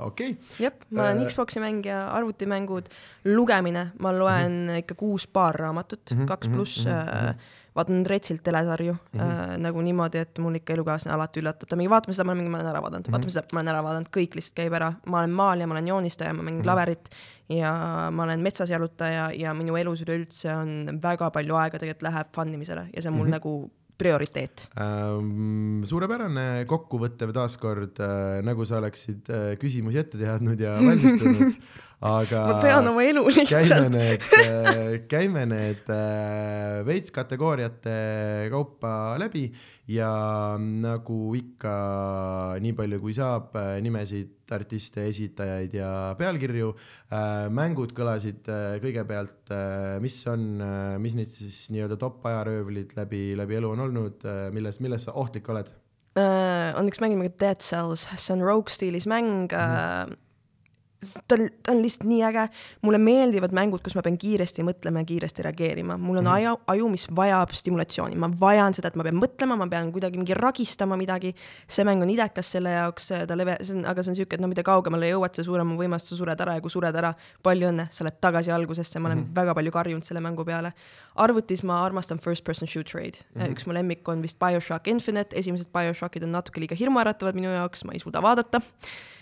okei okay.? jep, ma olen äh, Xbox'i mängija, arvutimängud, lugemine, ma loen mm -hmm. ikka kuus paar raamatut mm, -hmm, kaks pluss mm -hmm vaatan Retsilt telesarju mm -hmm. äh, nagu niimoodi, et mul ikka elukaaslane alati üllatab, ta mingi vaatame seda, ma mingi, ma olen ära vaadanud mm, -hmm. vaatame seda, ma olen ära vaadanud, kõik lihtsalt käib ära, ma olen maalija, ma olen joonistaja, ma mängin mm -hmm. klaverit ja ma olen metsas jalutaja ja minu elus üleüldse on väga palju aega tegelikult läheb fun imisele ja see on mul mm -hmm. nagu prioriteet ähm,. suurepärane kokkuvõttev taaskord äh,, nagu sa oleksid äh, küsimusi ette teadnud ja *laughs* valmistunud aga ma tean oma elu lihtsalt. käime need, äh, käime need äh, veits kategooriate kaupa läbi ja nagu ikka, nii palju kui saab, äh, nimesid, artiste, esitajaid ja pealkirju. mängud kõlasid kõigepealt, mis on, mis neid siis nii-öelda top ajaröövlid läbi, läbi elu on olnud, milles, milles sa ohtlik oled? on üks mäng nimega Dead Cells, see on Rogue stiilis mäng mm. -hmm ta on, ta on lihtsalt nii äge, mulle meeldivad mängud, kus ma pean kiiresti mõtlema ja kiiresti reageerima, mul on mm aju, aju, mis vajab stimulatsiooni, ma vajan seda, et ma pean mõtlema, ma pean kuidagi mingi ragistama midagi. see mäng on idekas selle jaoks, ta leve-, see on, aga see on siuke, et no mida kaugemale jõuad, see suurem on võimalus, sa sured ära ja kui sured ära, palju õnne, sa oled tagasi algusesse, ma olen mm väga palju karjunud selle mängu peale. arvutis ma armastan first person shootereid mm, -hmm. üks mu lemmik on vist BioShock Infinite, esimesed BioShockid on natuke liiga hirmuäratavad minu jaoks, ma ei suuda vaadata. Äh,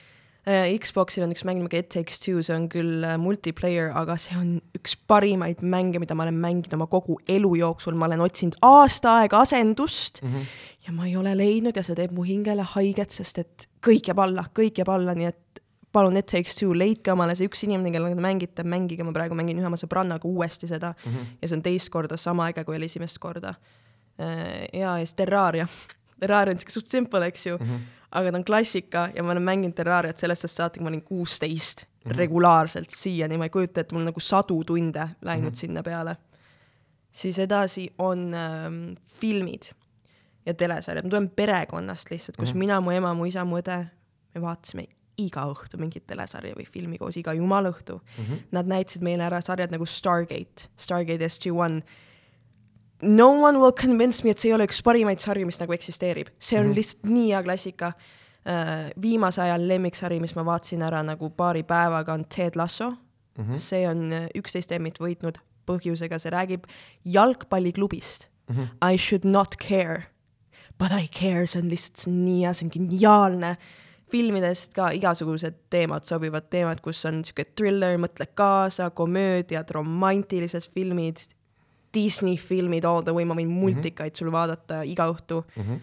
Xboxil on üks mäng nimega It Takes Two, see on küll äh, multiplayer, aga see on üks parimaid mänge, mida ma olen mänginud oma kogu elu jooksul, ma olen otsinud aasta aega asendust mm -hmm. ja ma ei ole leidnud ja see teeb mu hingele haiget, sest et kõik jääb alla, kõik jääb alla, nii et palun It Takes Two, leidke omale see üks inimene, kellega te mängite, mängige, ma praegu mängin ühe oma sõbrannaga uuesti seda mm -hmm. ja see on teist korda sama äge, kui oli esimest korda. Äh, ja, ja siis Terraria *laughs* Terraria on siuke suht simple, eks ju mm, -hmm. Aga ta on klassika ja ma olen mänginud Terrariat sellest saati, kui ma olin kuusteist mm -hmm. regulaarselt siiani, ma ei kujuta ette, mul nagu sadu tunde läinud mm -hmm. sinna peale. siis edasi on ähm, filmid ja telesarjad, ma tulen perekonnast lihtsalt, kus mm -hmm. mina, mu ema, mu isa, mu õde, me vaatasime iga õhtu mingit telesarja või filmi koos, iga jumala õhtu mm. -hmm. Nad näitasid meile ära sarjad nagu Stargate, Stargate SG-1 no one will convince me, et see ei ole üks parimaid sarju, mis nagu eksisteerib, see on mm lihtsalt nii hea klassika uh,. viimase ajal lemmiksari, mis ma vaatasin ära nagu paari päevaga, on Ted Lasso mm. -hmm. see on äh, üksteist Emmit võitnud põhjusega, see räägib jalgpalliklubist mm. -hmm. I should not care, but I care, see on lihtsalt nii hea, see on geniaalne filmidest ka igasugused teemad sobivad, teemad, kus on sihuke thriller, mõtle kaasa, komöödiad, romantilised filmid, Disney filmid all the way, ma võin mhm. multikaid mm -hmm. sul vaadata iga õhtu mm. -hmm.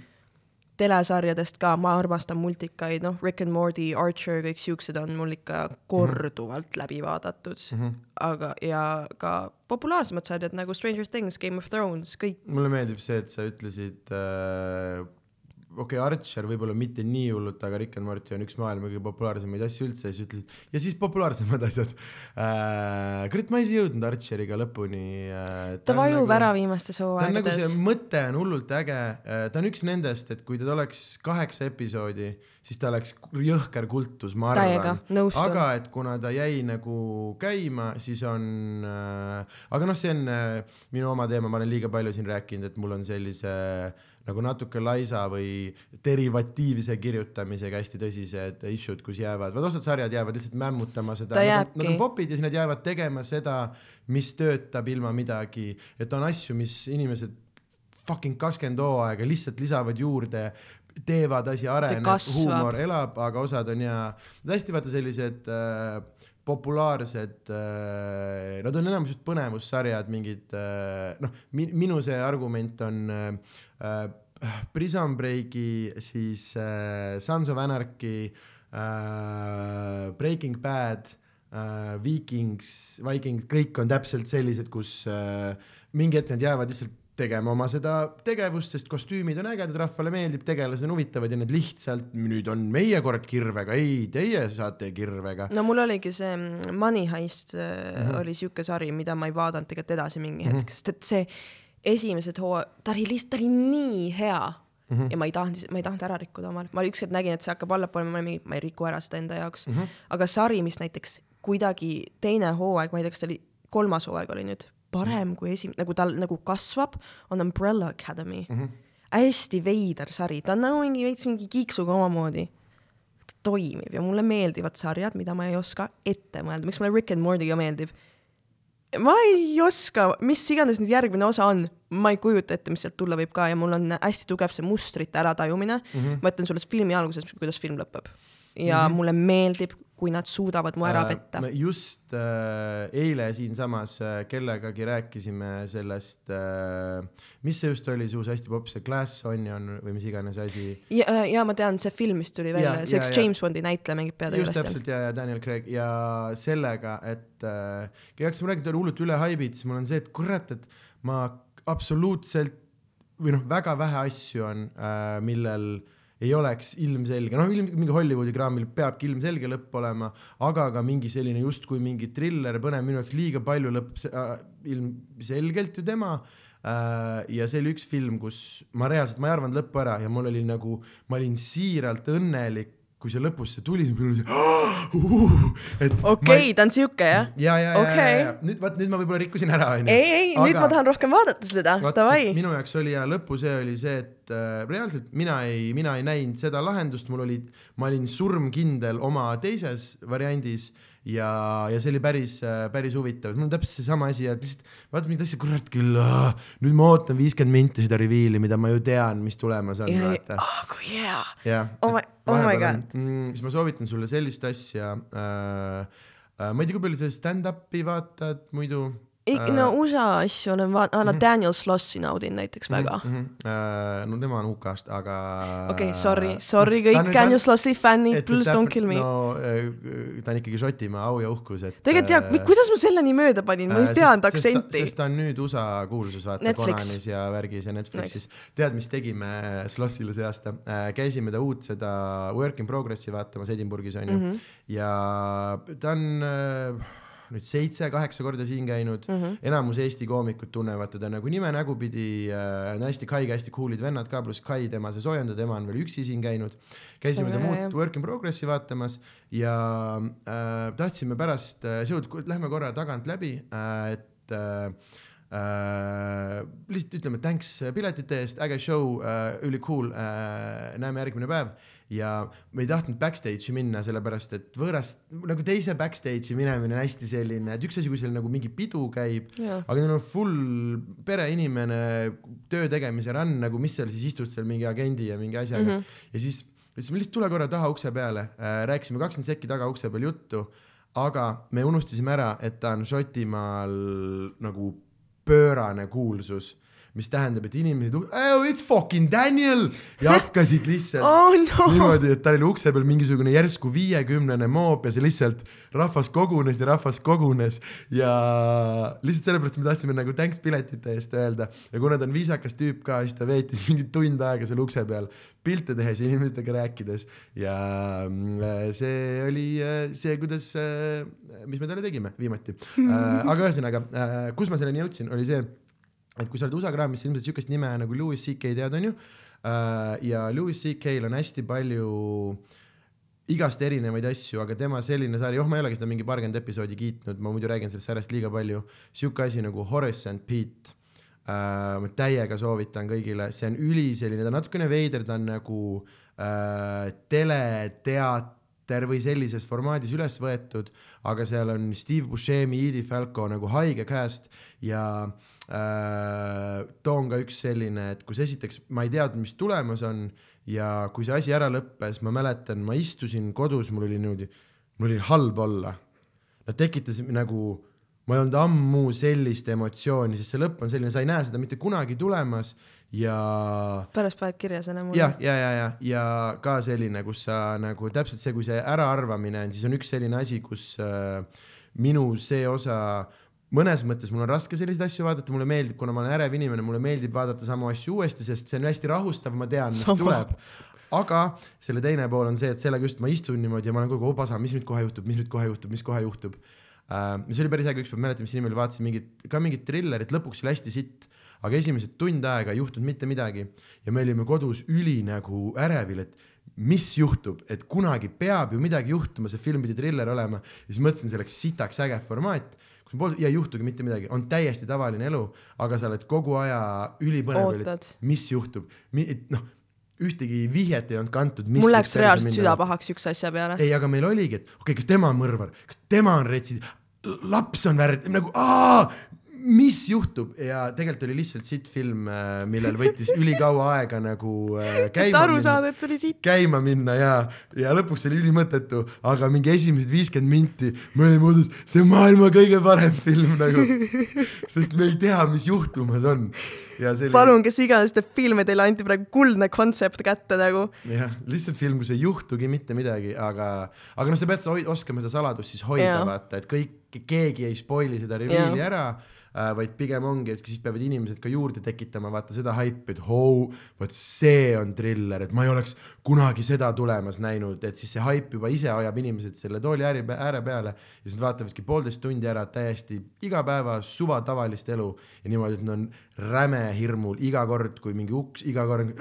telesarjadest ka, ma armastan multikaid, noh, Rick and Morty, Archer, kõik siuksed on mul ikka korduvalt mm -hmm. läbi vaadatud mm. -hmm. aga, ja ka populaarsemad sarjad nagu Stranger Things, Game of Thrones, kõik. mulle meeldib see, et sa ütlesid äh okei okay,, Archer võib-olla mitte nii hullult, aga Rick and Morty on üks maailma kõige populaarsemaid asju üldse siis ütlesid ja siis populaarsemad *laughs* asjad äh,. kurat, ma ei jõudnud Archeriga lõpuni äh,. ta vajub nagu, ära viimastes hooaegades. nagu see mõte on hullult äge äh,, ta on üks nendest, et kui ta oleks kaheksa episoodi, siis ta oleks jõhker kultus, ma arvan. aga et kuna ta jäi nagu käima, siis on äh,, aga noh, see on äh, minu oma teema, ma olen liiga palju siin rääkinud, et mul on sellise äh, nagu natuke laisa või derivatiivse kirjutamisega hästi tõsised issue'd, kus jäävad, vaat osad sarjad jäävad lihtsalt mämmutama seda, nad, nad on popid ja siis nad jäävad tegema seda, mis töötab ilma midagi, et on asju, mis inimesed fucking kakskümmend hooaega lihtsalt lisavad juurde, teevad asi areneb, huumor elab, aga osad on ja, hästi vaata sellised äh, populaarsed äh,, nad on enamus just põnevussarjad, mingid äh, noh min,, minu see argument on äh, Prison Breaki, siis Sons of Anarchy Breaking Bad Vikings, Vikings, kõik on täpselt sellised, kus mingi hetk need jäävad lihtsalt tegema oma seda tegevust, sest kostüümid on ägedad, rahvale meeldib, tegelased on huvitavad ja need lihtsalt nüüd on meie kord kirvega, ei, teie saate kirvega. no mul oligi see Money Heist mm -hmm. oli siuke sari, mida ma ei vaadanud tegelikult edasi mingi hetk mm, -hmm. sest et see esimesed hoo-, ta oli lihtsalt, ta oli nii hea mm. -hmm. ja ma ei tahtnud, ma ei tahtnud ära rikkuda omal, ma üks hetk nägin, et see hakkab allapoole, ma olin mingi, ma ei riku ära seda enda jaoks mm. -hmm. aga sari, mis näiteks kuidagi teine hooaeg, ma ei tea, kas ta oli, kolmas hooaeg oli nüüd parem kui esimene, nagu tal nagu kasvab, on Umbrella Academy mm. -hmm. hästi veider sari, ta on nagu mingi veits mingi kiiksuga omamoodi. ta toimib ja mulle meeldivad sarjad, mida ma ei oska ette mõelda, miks mulle Rick and Morty ka meeldib. ma ei oska, mis iganes nüüd järgmine osa on, ma ei kujuta ette, mis sealt tulla võib ka ja mul on hästi tugev see mustrite äratajumine mm. -hmm. ma ütlen sulle filmi alguses, kuidas film lõpeb ja mm -hmm. mulle meeldib, kui nad suudavad mu ära äh, petta just äh, eile siinsamas äh, kellegagi rääkisime sellest äh,, mis see just oli, see uus hästi popp, see Glass Onion või mis iganes asi. ja, äh, ja ma tean, see film, mis tuli välja, see üks James Bondi näitleja mängib peategelast. just täpselt ja, ja Daniel Craig ja sellega, et äh, kui hakkasime rääkima, ta oli hullult üle haibid, siis mul on see, et kurat, et ma absoluutselt või noh, väga vähe asju on äh,, millel äh, ei oleks ilmselge, noh, ilm, mingi Hollywoodi kraamil peabki ilmselge lõpp olema, aga ka mingi selline justkui mingi triller, põnev, minu jaoks liiga palju lõpp äh, ilmselgelt ju tema äh,. ja see oli üks film, kus ma reaalselt, ma ei arvanud lõppu ära ja mul oli nagu, ma olin siiralt õnnelik kui see lõpus see tuli, siis mul oli see uh,, et okei okay,, ta on siuke jah? ja, ja, ja, Okei. ja, ja nüüd vaat nüüd ma võib-olla rikkusin ära, onju. ei, ei, nüüd ma tahan rohkem vaadata seda, davai minu jaoks oli ja lõpu see oli see, et äh, reaalselt mina ei, mina ei näinud seda lahendust, mul oli, ma olin surmkindel oma teises variandis ja, ja see oli päris, päris huvitav, mul on täpselt seesama asi, et lihtsalt vaata mingit asja, kurat küll, nüüd ma ootan viiskümmend minti seda reveal'i, mida ma ju tean, mis tulemas on, vaata. oh kui hea. jah Oh my- oh my God. mm,. siis ma soovitan sulle sellist asja äh,. Äh, ma ei tea, kui palju sa stand-up'i vaatad muidu no USA asju olen vaadanud, Mhm. no Daniel Slossi naudin näiteks väga. mm. -hmm. Uh, no tema on UK-st, aga. okei, sorry, sorry Ta kõik Daniel ta- Slossi fännid, please don't kill me. no äh, ta on ikkagi Šotimaa au ja uhkus, et. tegelikult jaa, kuidas ma selleni mööda panin, ma ei teadnud aktsenti. sest ta on nüüd USA kuulsus, vaata. Conanis ja värgis ja Netflixis. tead, mis tegime Slossile see aasta uh,? käisime ta uut seda Work in Progress'i vaatamas Edinburghis onju mm Mhm. -hmm. ja ta on uh, nüüd seitse-kaheksa korda siin käinud mm. -hmm. enamus Eesti koomikud tunnevad teda nagu nime nägupidi äh,, on hästi Kaiga hästi cool'id vennad ka, pluss Kai, tema see soojendaja, tema on veel üksi siin käinud. käisime ta muud Work in Progress'i vaatamas ja äh, tahtsime pärast äh, show'd, lähme korra tagant läbi äh,, et äh, äh, lihtsalt ütleme thanks piletite eest, äge show äh,, üli cool äh,, näeme järgmine päev ja me ei tahtnud backstage'i minna, sellepärast et võõrast, nagu teise backstage'i minemine on hästi selline, et üks asi, kui seal nagu mingi pidu käib, aga neil on full pereinimene, töö tegemise run, nagu mis seal siis istud seal mingi agendi ja mingi asjaga mm. -hmm. ja siis ütlesime lihtsalt tule korra taha ukse peale äh,, rääkisime kakskümmend sekki taga ukse peal juttu, aga me unustasime ära, et ta on Šotimaal nagu pöörane kuulsus, mis tähendab, et inimesed oh,, it's fucking Daniel! ja hakkasid lihtsalt *laughs* oh no, niimoodi, et tal oli ukse peal mingisugune järsku viiekümnene moop ja see lihtsalt rahvas kogunes ja rahvas kogunes. Ja lihtsalt sellepärast me tahtsime nagu thanks piletite eest öelda. Ja kuna ta on viisakas tüüp ka, siis ta veetis *laughs* mingi tund aega seal ukse peal pilte tehes ja inimestega rääkides. Ja mm, see oli äh, see, kuidas, mis me talle tegime viimati. aga ühesõnaga, kus ma selleni jõudsin, oli see et kui sa oled USA kraamis, ilmselt siukest nime nagu Louis CK tead, onju. ja Louis CK-l on hästi palju igast erinevaid asju, aga tema selline sari, oh ma ei olegi seda mingi paarkümmend episoodi kiitnud, ma muidu räägin sellest sarjast liiga palju. sihuke asi nagu Horace and Pete uh,. ma täiega soovitan kõigile, see on üli selline, ta on natukene veider, ta on nagu uh, teleteater või sellises formaadis üles võetud, aga seal on Steve Buscemi, Edie Falco nagu haige cast ja äh, toon ka üks selline, et kus esiteks ma ei teadnud, mis tulemas on ja kui see asi ära lõppes, ma mäletan, ma istusin kodus, mul oli niimoodi, mul oli halb olla. Nad tekitasid nagu, ma ei olnud ammu sellist emotsiooni, sest see lõpp on selline, sa ei näe seda mitte kunagi tulemas ja pärast paned kirja selle mulle. jah, ja, ja, ja, ja ka selline, kus sa nagu täpselt see, kui see äraarvamine on, siis on üks selline asi, kus äh, minu see osa mõnes mõttes mul on raske selliseid asju vaadata, mulle meeldib, kuna ma olen ärev inimene, mulle meeldib vaadata samu asju uuesti, sest see on hästi rahustav, ma tean, mis Sama. tuleb. aga selle teine pool on see, et sellega just ma istun niimoodi ja ma olen kogu aeg, oh pasa, mis nüüd kohe juhtub, mis nüüd kohe juhtub, mis kohe juhtub uh,. mis oli päris äge, ükspäev mäletan, mis nimi oli, vaatasin mingit, ka mingit trillerit, lõpuks oli hästi sitt, aga esimesed tund aega ei juhtunud mitte midagi ja me olime kodus üli nagu ärevil, et mis juhtub, et kunagi peab ju midagi juhtuma, see film pidi triller olema ja siis mõtlesin, see oleks sitaks äge formaat pool ja ei juhtugi mitte midagi, on täiesti tavaline elu, aga sa oled kogu aja ülipõnev, mis juhtub, noh, ühtegi vihjet ei olnud kantud. mul läks reaalselt süda pahaks siukse asja peale. ei, aga meil oligi, et okei okay,, kas tema on mõrvar, kas tema on retsid, laps on väärt, nagu aa, mis juhtub ja tegelikult oli lihtsalt sitt film, millel võttis *laughs* ülikaua aega nagu äh, käima aru minna saada, et see oli siit. käima minna ja, ja lõpuks oli ülimõttetu, aga mingi esimesed viiskümmend minti me olime kodus, see on maailma kõige parem film nagu, *laughs* sest me ei tea, mis juhtumas on. oli palun, kes iganes teeb filme, teile anti praegu kuldne kontsept kätte nagu. jah, lihtsalt film, kus ei juhtugi mitte midagi, aga, aga noh, sa pead oskama seda saladust siis hoida vaata, et kõik, keegi ei spoil'i seda reveal'i Jaa. ära äh,, vaid pigem ongi, et siis peavad inimesed ka juurde tekitama, vaata seda haipi, et hoo, vot see on triller, et ma ei oleks kunagi seda tulemas näinud, et siis see haip juba ise hoiab inimesed selle tooli ääre, ääre peale ja siis nad vaatavadki poolteist tundi ära täiesti igapäeva suva tavalist elu ja niimoodi, et nad on räme hirmul iga kord, kui mingi uks, iga kord,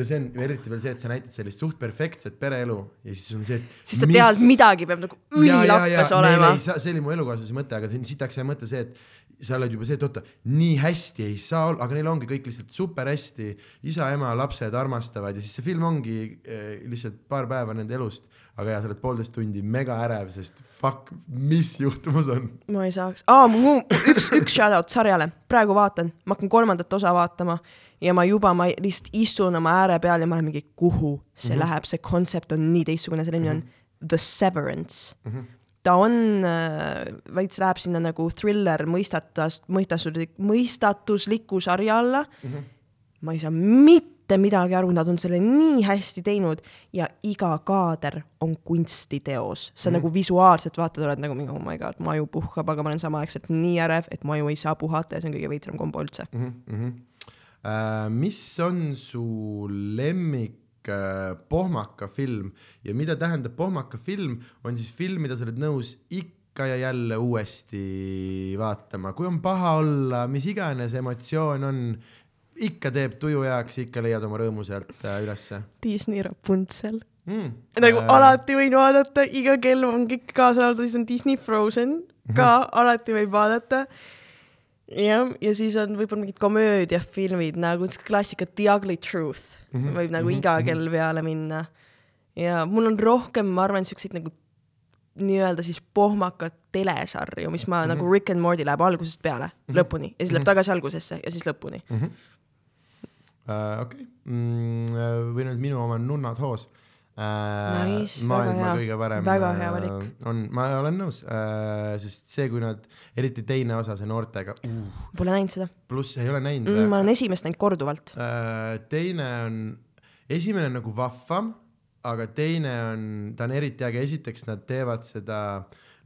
ja see on eriti veel see, et sa näitad sellist suht perfektset pereelu ja siis on see, et. siis sa tead, midagi peab nagu ülilappes olema. see oli mu elukaaslase mõte, aga see on sitaks hea mõte see, et sa oled juba see, et oota, nii hästi ei saa olla, aga neil ongi kõik lihtsalt super hästi, isa, ema, lapsed armastavad ja siis see film ongi eh, lihtsalt paar päeva nende elust, aga ja sa oled poolteist tundi mega ärev, sest fuck, mis juhtumas on. ma ei saaks ah,, üks, üks shout-out sarjale, praegu vaatan, ma hakkan kolmandat osa vaatama ja ma juba, ma lihtsalt istun oma ääre peal ja ma olen mingi, kuhu see mm -hmm. läheb, see kontsept on nii teistsugune, selle nimi on The Severance mm. -hmm. ta on äh,, veits läheb sinna nagu thriller mõistatus, mõistatuslik, mõistatusliku sarja alla mm. -hmm. ma ei saa mitte midagi aru, nad on selle nii hästi teinud ja iga kaader on kunstiteos. sa mm -hmm. nagu visuaalselt vaatad, oled nagu mingi oh my god, maju puhkab, aga ma olen samaaegselt nii ärev, et maju ei saa puhata ja see on kõige veidram kombo üldse. mm. -hmm. Uh, mis on su lemmik uh, pohmaka film ja mida tähendab pohmaka film, on siis film, mida sa oled nõus ikka ja jälle uuesti vaatama, kui on paha olla, mis iganes emotsioon on, ikka teeb tuju heaks, ikka leiad oma rõõmu sealt uh, ülesse Disney Rapunzel. mm.. nagu äh... alati võin vaadata, iga kell on kõik kaasa arvatud, siis on Disney Frozen ka mm, -hmm. alati võib vaadata. jah, ja siis on võib-olla mingid komöödiafilmid nagu siuksed klassikad The Ugly Truth mm -hmm. võib nagu mm -hmm. iga kell peale minna. ja mul on rohkem, ma arvan, siukseid nagu nii-öelda siis pohmakat telesarju, mis ma mm -hmm. nagu Rick and Morty läheb algusest peale mm -hmm. lõpuni ja siis läheb tagasi algusesse ja siis lõpuni mm -hmm. uh,. okei okay. mm,, või nüüd minu oma Nunnad hoos uh, Nice, maailma kõige parem. Väga hea valik. on, ma olen nõus uh,, sest see, kui nad, eriti teine osa, see noortega uh,, Pole näinud seda pluss ei ole näinud mm,, ma olen esimest näinud korduvalt. teine on, esimene on nagu vahvam, aga teine on, ta on eriti äge, esiteks nad teevad seda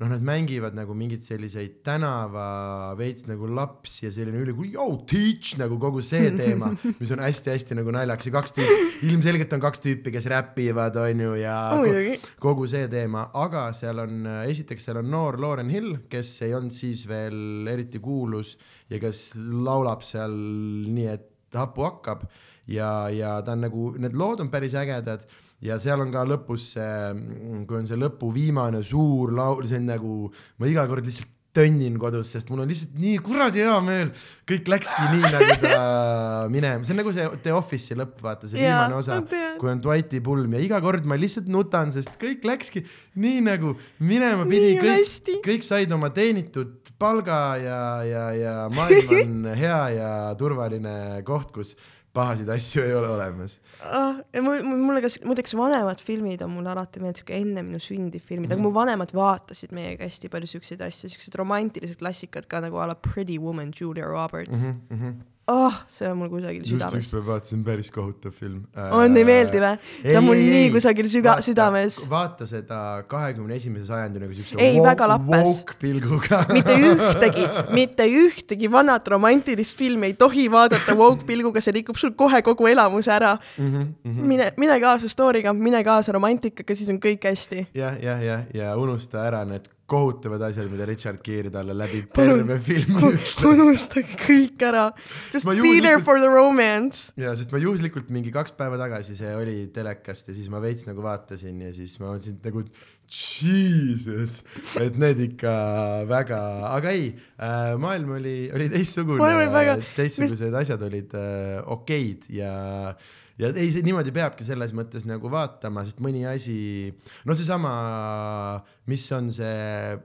noh, nad mängivad nagu mingeid selliseid tänava veits nagu lapsi ja selline üli yo teach nagu kogu see *laughs* teema, mis on hästi-hästi nagu naljakas ja kaks tüüpi, ilmselgelt on kaks tüüpi, kes räpivad, onju ja ko muidugi. kogu see teema, aga seal on, esiteks seal on noor Lauren Hill, kes ei olnud siis veel eriti kuulus ja kes laulab seal nii, et hapu hakkab. Ja, ja ta on nagu, need lood on päris ägedad ja seal on ka lõpus see, kui on see lõpu viimane suur laul, see on nagu, ma iga kord lihtsalt tönnin kodus, sest mul on lihtsalt nii kuradi hea meel, kõik läkski nii nagu ta minema, see on nagu see The Office'i lõpp, vaata see Jaa, viimane osa kui on Dwighti pulm. Ja iga kord ma lihtsalt nutan, sest kõik läkski nii nagu minema pidi, kõik kõik said oma teenitud palga ja, ja, ja maailm on *laughs* hea ja turvaline koht, kus pahasid asju ei ole olemas. ah,. mulle ka, muideks vanemad filmid on mulle alati meeldinud, siuke enne minu sündi filmid mm, -hmm. aga mu vanemad vaatasid meiega hästi palju siukseid asju, siuksed romantilised klassikad ka nagu a la Pretty Woman, Julia Roberts. Mm -hmm. oh, see on mul kusagil just südames. ükspäev vaatasin päris kohutav film. on, ei meeldi või? ta on mul nii kusagil süga-, südames. vaata seda kahekümne esimese sajandi nagu siukse Ei, väga lappes. pilguga. mitte ühtegi, mitte ühtegi vanat romantilist filmi ei tohi vaadata woke pilguga, see rikub sul kohe kogu elamuse ära mm. -hmm. mine, mine kaasa story'ga, mine kaasa romantikaga, siis on kõik hästi. jah, jah, jah, ja unusta ära need kohutavad asjad, mida Richard Gere talle läbi terve filmi ütleb. unustage kõik ära. Just be there for the romance. ja sest ma juhuslikult mingi kaks päeva tagasi see oli telekast ja siis ma veits nagu vaatasin ja siis ma mõtlesin nagu jesus, et need ikka väga, aga ei äh,, maailm oli, oli teistsugune teistsugused asjad olid äh, okeid ja ja ei, see niimoodi peabki selles mõttes nagu vaatama, sest mõni asi, no seesama, mis on see,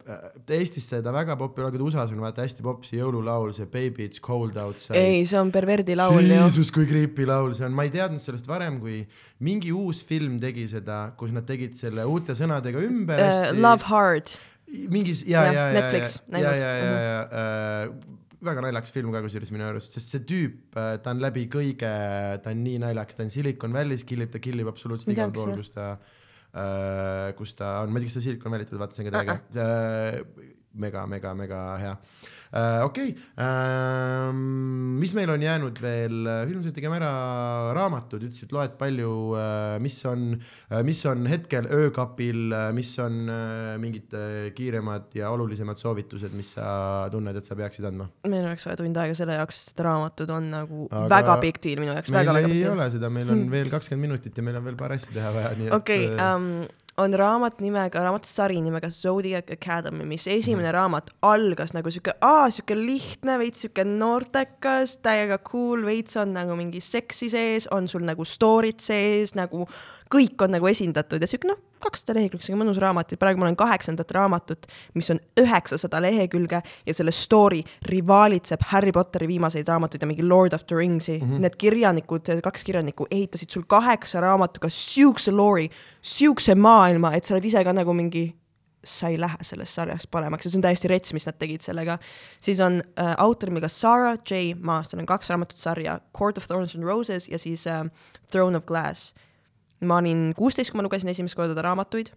Eestis seda väga aga USA-s on vaata hästi popp see jõululaul, see Baby it's cold outside. ei, see on perverdi laul ju. Jeesus, kui creepy laul see on, ma ei teadnud sellest varem, kui mingi uus film tegi seda, kus nad tegid selle uute sõnadega ümber Uh, Love Hard. mingis ja, Jah, ja, ja, Netflix ja, näinud. ja, ja, ja äh, väga naljakas film ka kusjuures minu arust, sest see tüüp, ta on läbi kõige, ta on nii naljakas, ta on Silicon Valley's, killib, ta killib absoluutselt igal pool, kus ta äh, kus ta on, ma ei tea, kas ta Silicon Valley't veel vaatasin, aga äge, mega, mega, mega hea. äh,. Okei okay. äh,, mis meil on jäänud veel, ilmselt tegime ära raamatud, ütlesid, loed palju äh,, mis on äh,, mis on hetkel öökapil äh,, mis on äh, mingid äh, kiiremad ja olulisemad soovitused, mis sa tunned, et sa peaksid andma? meil oleks vaja tund aega selle jaoks, sest raamatud on nagu Aga väga big deal minu jaoks, väga-väga big deal. ei ole seda, meil on veel kakskümmend minutit ja meil on veel paar asja teha vaja, nii et okei okay, um, on raamat nimega, raamatusari nimega Zodiac Academy, mis esimene mm. raamat algas nagu sihuke, aa, sihuke lihtne, veits sihuke noortekas, täiega cool, veits on nagu mingi seksi sees, on sul nagu story'd sees, nagu kõik on nagu esindatud ja sihuke noh, kakssada lehekülge, mõnus raamat ja praegu ma olen kaheksandat raamatut, mis on üheksasada lehekülge ja selle story rivaalitseb Harry Potteri viimaseid raamatuid ja mingi Lord of the Ringsi mm. -hmm. Need kirjanikud, kaks kirjanikku ehitasid sul kaheksa raamatuga siukse loori, siukse maailma, et sa oled ise ka nagu mingi sa ei lähe sellest sarjast paremaks ja see on täiesti rets, mis nad tegid sellega. siis on äh, autor nimega Sarah J Maas, seal on kaks raamatut sarja, Court of Thorns and Roses ja siis äh, Throne of Glass ma olin kuusteist, kui ma lugesin esimest korda raamatuid.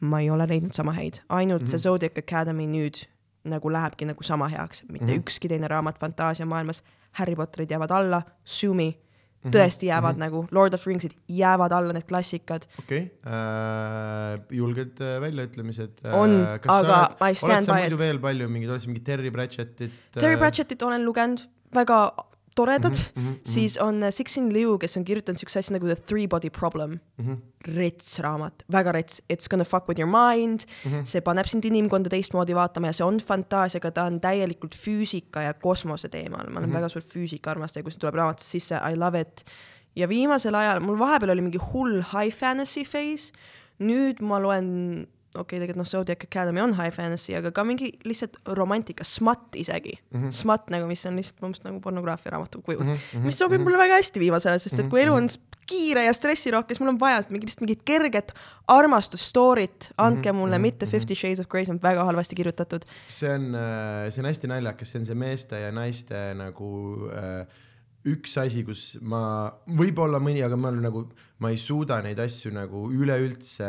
ma ei ole leidnud sama häid, ainult mm -hmm. see Zodiac Academy nüüd nagu lähebki nagu sama heaks, mitte mm -hmm. ükski teine raamat fantaasiamaailmas. Harry Potterid jäävad alla, Sumi -hmm. tõesti jäävad mm -hmm. nagu, Lord of Ringsid jäävad alla, need klassikad. okei okay. äh,, julged äh, väljaütlemised äh,. on, aga oled, I stand by it. veel palju mingeid, oled sa mingi Terry Pratchettit äh...? Terry Pratchettit olen lugenud, väga toredad mm, -hmm, mm -hmm. siis on uh, Cixin Liu, kes on kirjutanud siukse asja nagu The Three Body Problem mm. -hmm. rets raamat, väga rets, It's gonna fuck with your mind mm, -hmm. see paneb sind inimkonda teistmoodi vaatama ja see on fantaasiaga, ta on täielikult füüsika ja kosmose teemal, ma olen mm -hmm. väga suur füüsika armastaja, kui see tuleb raamatust sisse, I love it. ja viimasel ajal, mul vahepeal oli mingi hull high fantasy phase, nüüd ma loen okei okay,, tegelikult noh, Zodiac Academy on high fantasy, aga ka mingi lihtsalt romantika, smut isegi mm. -hmm. Smut nagu, mis on lihtsalt umbes nagu pornograafia raamatu kujul mm, -hmm. mis sobib mm -hmm. mulle väga hästi viimasel ajal, sest et kui elu on kiire ja stressirohke, siis mul on vaja mingit, lihtsalt mingit kerget armastusstory't, andke mhm, mulle mm, -hmm. mitte Fifty Shades of Grey, see on väga halvasti kirjutatud. see on, äh, see on hästi naljakas, see on see meeste ja naiste nagu äh, üks asi, kus ma, võib-olla mõni, aga ma olen nagu, ma ei suuda neid asju nagu üleüldse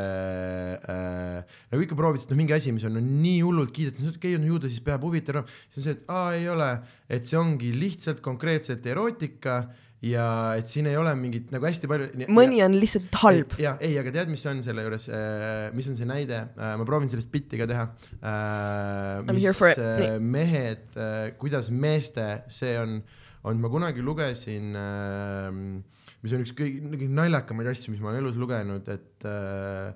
äh, nagu ikka proovid, sest noh, mingi asi, mis on no, nii hullult kiidetud, okei okay,, no ju ta siis peab huvitav olema, siis on see, et aa, ei ole, et see ongi lihtsalt konkreetselt erootika ja et siin ei ole mingit nagu hästi palju. mõni on lihtsalt halb. ja ei, aga tead, mis on selle juures äh,, mis on see näide äh,, ma proovin sellest bitti ka teha äh,. mis äh, mehed äh,, kuidas meeste, see on äh, on, ma kunagi lugesin äh,, mis on üks kõige naljakamaid asju, mis ma olen elus lugenud, et äh,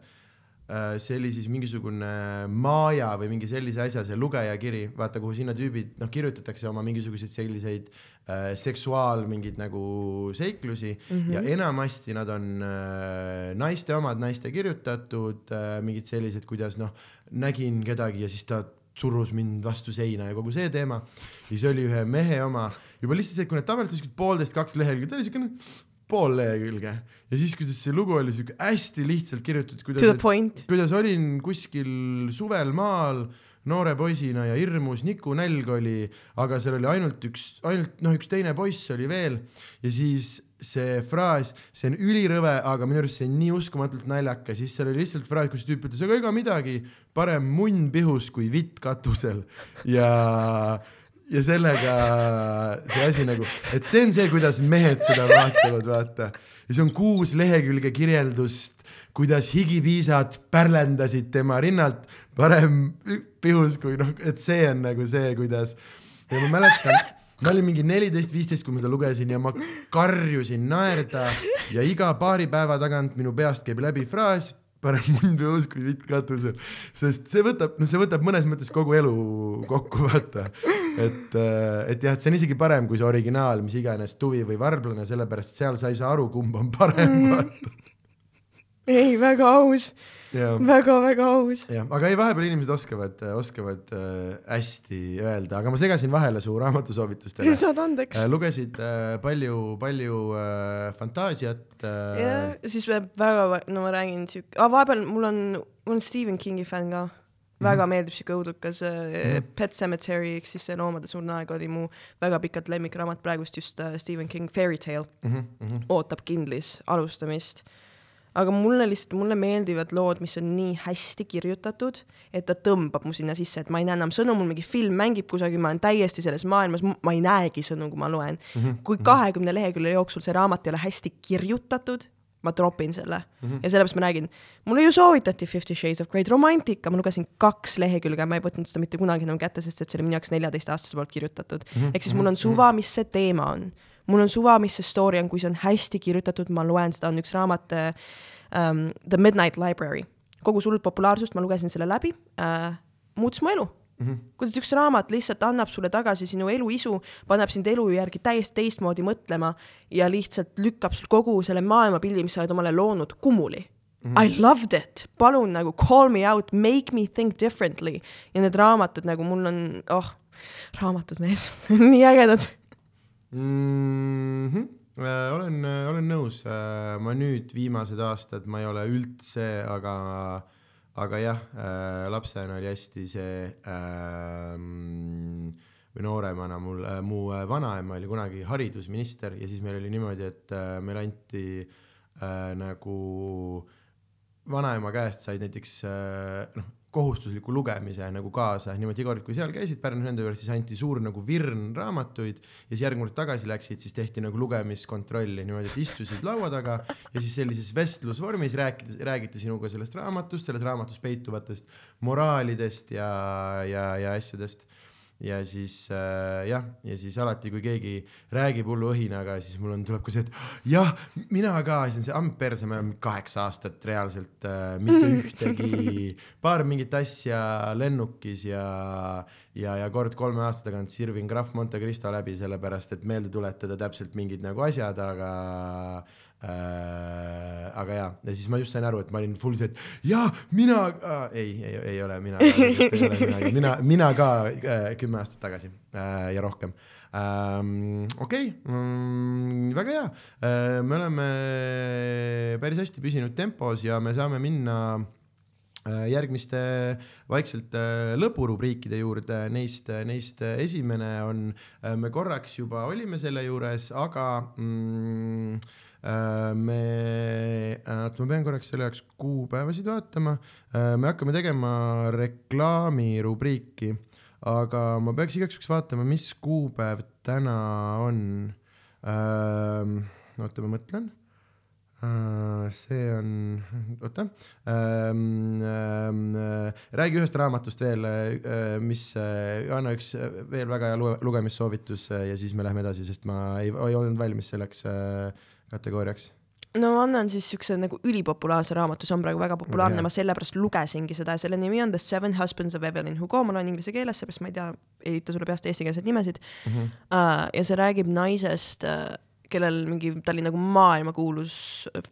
äh, see oli siis mingisugune Maja või mingi sellise asja, see lugejakiri, vaata, kuhu sinna tüübid, noh, kirjutatakse oma mingisuguseid selliseid äh, seksuaal mingeid nagu seiklusi mm -hmm. ja enamasti nad on äh, naiste omad, naiste kirjutatud äh,, mingid sellised, kuidas noh, nägin kedagi ja siis ta surus mind vastu seina ja kogu see teema. ja siis oli ühe mehe oma juba lihtsalt see, kui need tabelid olid poolteist, kaks lehekülge, ta oli siukene pool lehekülge. Ja siis, kuidas see lugu oli siuke hästi lihtsalt kirjutatud, kuidas, kuidas olin kuskil suvel maal noore poisina ja hirmus nikunälg oli, aga seal oli ainult üks, ainult noh, üks teine poiss oli veel. Ja siis see fraas, see on ülirõve, aga minu arust see on nii uskumatult naljakas, siis seal oli lihtsalt fraas, kus tüüp ütles, aga ega midagi, parem munn pihus kui vitt katusel. Ja ja sellega see asi nagu, et see on see, kuidas mehed seda vaatavad, vaata. ja see on kuus lehekülge kirjeldust, kuidas higipiisad pärlendasid tema rinnalt parem pihus kui noh, et see on nagu see, kuidas. ja ma mäletan, ma olin mingi neliteist, viisteist, kui ma seda lugesin ja ma karjusin naerda ja iga paari päeva tagant minu peast käib läbi fraas parem mund õhus kui vitt katusel, sest see võtab, noh, see võtab mõnes mõttes kogu elu kokku, vaata. Et, äh, et jah, et see on isegi parem kui see originaal, mis iganes Tuvi või Varblane, sellepärast seal sa ei saa aru, kumb on parem mm., ei, väga aus väga-väga aus. jah, aga ei, vahepeal inimesed oskavad, oskavad äh, hästi öelda, aga ma segasin vahele su raamatusoovitustele. saad andeks äh,. lugesid äh, palju, palju äh, fantaasiat äh.... jah, siis väga, no ma räägin siuke ah,, vahepeal mul on, mul on Stephen Kingi fänn ka väga -hmm. meeldib siuke õudukas äh, -hmm. Pet Cemetery ehk siis see Loomade surnuaeg oli mu väga pikalt lemmikraamat, praegust just äh, Stephen King Fairy Tale mm -hmm. ootab kindlis alustamist aga mulle lihtsalt, mulle meeldivad lood, mis on nii hästi kirjutatud, et ta tõmbab mu sinna sisse, et ma ei näe enam sõnu, mul mingi film mängib kusagil, ma olen täiesti selles maailmas, ma ei näegi sõnu, kui ma loen mm. -hmm. kui kahekümne lehekülje jooksul see raamat ei ole hästi kirjutatud, ma tropin selle mm -hmm. ja sellepärast ma räägin, mulle ju soovitati Fifty Shades of Grey'd romantika, ma lugesin kaks lehekülge, ma ei võtnud seda mitte kunagi enam kätte, sest et see oli minu jaoks neljateistaastase poolt kirjutatud mm. -hmm. ehk siis mul on suva, mis see teema on. mul on suva, mis see story on, kui see on hästi kirjutatud, ma loen seda, on üks raamat um, The Midnight Library. kogus hullult populaarsust, ma lugesin selle läbi uh,, muutis mu elu mm. -hmm. kuidas üks raamat lihtsalt annab sulle tagasi sinu eluisu, paneb sind elu järgi täiesti teistmoodi mõtlema ja lihtsalt lükkab sul kogu selle maailmapildi, mis sa oled omale loonud, kummuli Mm -hmm. I loved it, palun nagu call me out, make me think differently ja need raamatud nagu mul on, oh, raamatud mees *laughs* nii ägedad mm. -hmm. Äh, olen, olen nõus äh,, ma nüüd viimased aastad, ma ei ole üldse, aga äh, aga jah äh,, lapsena oli hästi see äh, või nooremana mul äh,, mu äh, vanaema oli kunagi haridusminister ja siis meil oli niimoodi, et äh, meile anti äh, nagu vanaema käest said näiteks äh, noh kohustusliku lugemise nagu kaasa, niimoodi iga kord, kui seal käisid Pärnu nende juures, siis anti suur nagu virn raamatuid ja siis järgmine kord tagasi läksid, siis tehti nagu lugemiskontrolli. Niimoodi, et istusid laua taga ja siis sellises vestlusvormis rääkides, räägiti sinuga sellest raamatust, selles raamatus peituvatest moraalidest ja, ja, ja asjadest ja siis äh, jah, ja siis alati, kui keegi räägib hullu õhinaga, siis mul on, tuleb ka see, et jah, mina ka, siis on see amp perse, me oleme kaheksa aastat reaalselt äh, mitte *laughs* ühtegi, paar mingit asja lennukis ja, ja, ja kord kolme aasta tagant sirvin Graf Monte Cristo läbi, sellepärast et meelde tuletada täpselt mingid nagu asjad, aga äh, aga jaa, ja siis ma just sain aru, et ma olin full see, et jaa, mina äh,, ei, ei, ei ole mina, mina, mina, mina ka äh, kümme aastat tagasi äh, ja rohkem. Ähm,. okei okay, mm,, väga hea. Äh,, me oleme päris hästi püsinud tempos ja me saame minna äh, järgmiste vaikselt äh, lõpurubriikide juurde, neist, neist esimene on, me korraks juba olime selle juures, aga mm, Äh, me, oota, ma pean korraks selle jaoks kuupäevasid vaatama. Äh, me hakkame tegema reklaamirubriiki, aga ma peaks igaks juhuks vaatama, mis kuupäev täna on. Äh, oota, ma mõtlen see on, oota ähm,, ähm, räägi ühest raamatust veel, mis, anna üks veel väga hea lugemissoovitus ja siis me läheme edasi, sest ma ei, ei olnud valmis selleks äh, kategooriaks? no ma annan siis siukse nagu ülipopulaarse raamatu, see on praegu väga populaarne no,, ma sellepärast lugesingi seda ja selle nimi on The Seven Husbands of Evelyn Hugo, ma loen inglise keeles, seepärast ma ei tea, ei ütle sulle peast eestikeelseid nimesid mm. -hmm. Uh, ja see räägib naisest uh,, kellel mingi, ta oli nagu maailmakuulus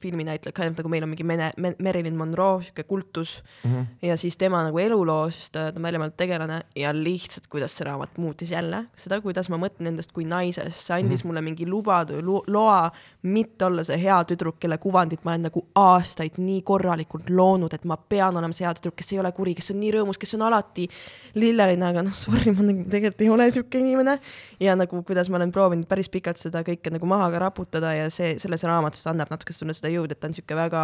filminäitleja, kind of nagu meil on mingi Mene, Marilyn Monroe, sihuke kultus mm. -hmm. ja siis tema nagu eluloost, ta on väljamõeldud tegelane ja lihtsalt, kuidas see raamat muutis jälle seda, kuidas ma mõtlen endast kui naisest, see andis mm -hmm. mulle mingi lubadu, loa mitte olla see hea tüdruk, kelle kuvandit ma olen nagu aastaid nii korralikult loonud, et ma pean olema see hea tüdruk, kes ei ole kuri, kes on nii rõõmus, kes on alati lilleline, aga noh, sorry, ma nagu tegelikult ei ole sihuke inimene. ja nagu, kuidas ma olen proovinud päris pikalt seda kõike nagu maha ka raputada ja see, selles raamatus annab natuke sulle seda jõudu, et ta on niisugune väga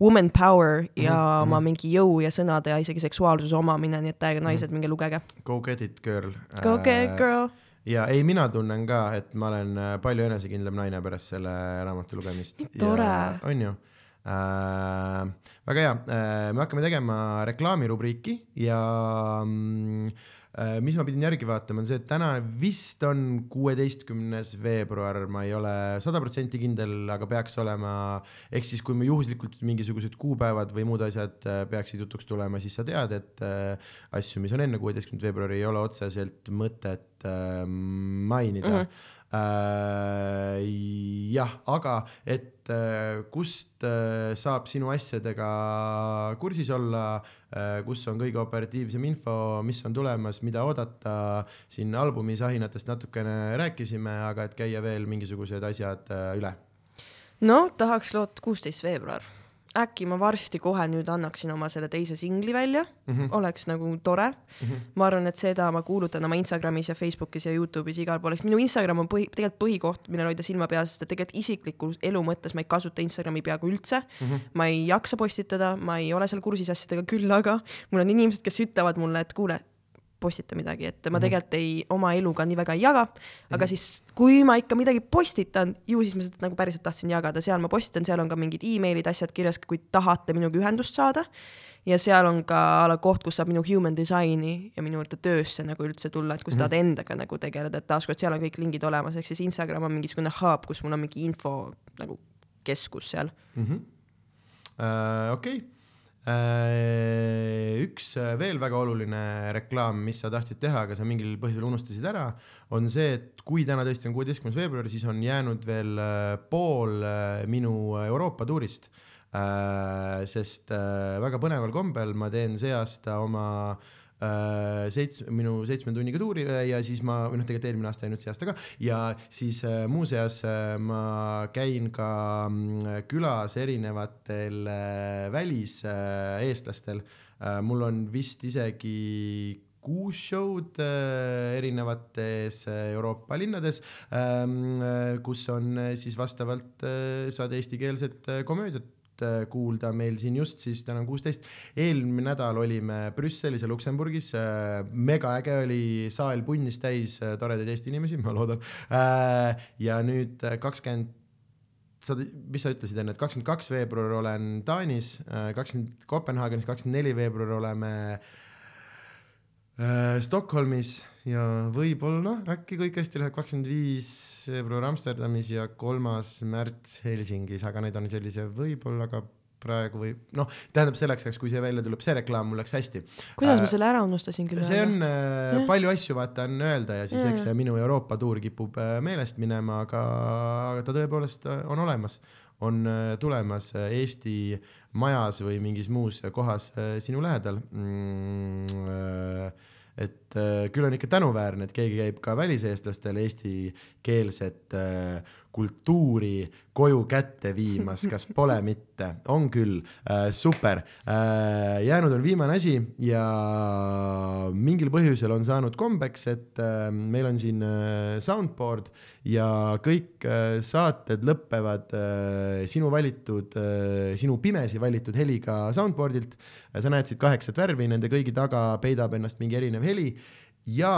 woman power ja mm -hmm. oma mingi jõu ja sõnade ja isegi seksuaalsuse omamine, nii et täiega naised mm, -hmm. minge lugege. Go get it, girl. Go get it, girl. ja ei, mina tunnen ka, et ma olen äh, palju enesekindlam naine pärast selle raamatu lugemist. tore. on ju äh,? väga hea äh,, me hakkame tegema reklaamirubriiki ja mm, Äh, mis ma pidin järgi vaatama, on see, et täna vist on kuueteistkümnes veebruar, ma ei ole sada protsenti kindel, aga peaks olema. ehk siis, kui me juhuslikult mingisugused kuupäevad või muud asjad äh, peaksid jutuks tulema, siis sa tead, et äh, asju, mis on enne kuueteistkümnendat veebruari, ei ole otseselt mõtet mainida mm. -hmm äh,. Jah, aga et äh, kust äh, saab sinu asjadega kursis olla? Äh,, kus on kõige operatiivsem info, mis on tulemas, mida oodata, siin albumi sahinatest natukene rääkisime, aga et käia veel mingisugused asjad äh, üle. no tahaks loota kuusteist veebruar äkki ma varsti kohe nüüd annaksin oma selle teise singli välja mm. -hmm. oleks nagu tore mm. -hmm. ma arvan, et seda ma kuulutan oma Instagramis ja Facebookis ja Youtube'is igal pool, eks minu Instagram on põhi, tegelikult põhikoht, millel hoida silma peal, sest et tegelikult isikliku elu mõttes ma ei kasuta Instagrami peaaegu üldse mm. -hmm. ma ei jaksa postitada, ma ei ole seal kursis asjadega, küll aga mul on inimesed, kes ütlevad mulle, et kuule, postita midagi, et ma tegelikult ei, oma eluga nii väga ei jaga, aga siis kui ma ikka midagi postitan, ju siis ma seda nagu päriselt tahtsin jagada, seal ma postitan, seal on ka mingid emailid, asjad kirjas, kui tahate minuga ühendust saada. ja seal on ka a la koht, kus saab minu human design'i ja minu töösse nagu üldse tulla, et kui sa tahad endaga nagu tegeleda, et taaskord seal on kõik lingid olemas, ehk siis Instagram on mingisugune hub, kus mul on mingi info nagu keskus seal. Äh, okei, üks äh, veel väga oluline reklaam, mis sa tahtsid teha, aga sa mingil põhjusel unustasid ära, on see, et kui täna tõesti on kuueteistkümnes veebruar, siis on jäänud veel äh, pool äh, minu Euroopa tuurist. sest äh, väga põneval kombel ma teen see aasta oma äh, seitsme, minu seitsme tunniga tuuri äh, ja siis ma, või noh, tegelikult eelmine aasta ja nüüd see aasta ka ja siis äh, muuseas äh, ma käin ka mm, külas erinevatel äh, väliseestlastel äh,. mul on vist isegi kuus show'd äh, erinevates äh, Euroopa linnades ähm,, äh, kus on äh, siis vastavalt äh, saad eestikeelset äh, komöödiat äh, kuulda meil siin just siis täna on kuusteist, eelmine nädal olime Brüsselis ja Luksemburgis äh,, megaäge oli saal punnis täis äh, toredaid Eesti inimesi, ma loodan äh,. ja nüüd kakskümmend sa, mis sa ütlesid enne, et kakskümmend kaks veebruar olen Taanis, kakskümmend Kopenhaagenis, kakskümmend neli veebruar oleme äh, Stockholmis ja võib-olla äkki kõik hästi läheb, kakskümmend viis veebruar Amsterdamis ja kolmas märts Helsingis, aga need on sellise võib-olla ka praegu või noh, tähendab selleks ajaks, kui see välja tuleb, see reklaam mul läks hästi. kuidas ma selle ära unustasin küll see on äh, palju asju, vaata on öelda ja siis Jaa. eks see minu Euroopa tuur kipub äh, meelest minema, aga, aga ta tõepoolest äh, on olemas, on äh, tulemas äh, Eesti majas või mingis muus kohas äh, sinu lähedal mm,. Äh, et äh, küll on ikka tänuväärne, et keegi käib ka väliseestlastele eestikeelset äh, kultuuri koju kätte viimas, kas pole mitte, on küll äh,, super äh,. jäänud on viimane asi ja mingil põhjusel on saanud kombeks, et äh, meil on siin äh, soundboard ja kõik äh, saated lõpevad äh, sinu valitud äh,, sinu pimesi valitud heliga soundboard'ilt. sa näed siit kaheksat värvi, nende kõigi taga peidab ennast mingi erinev heli ja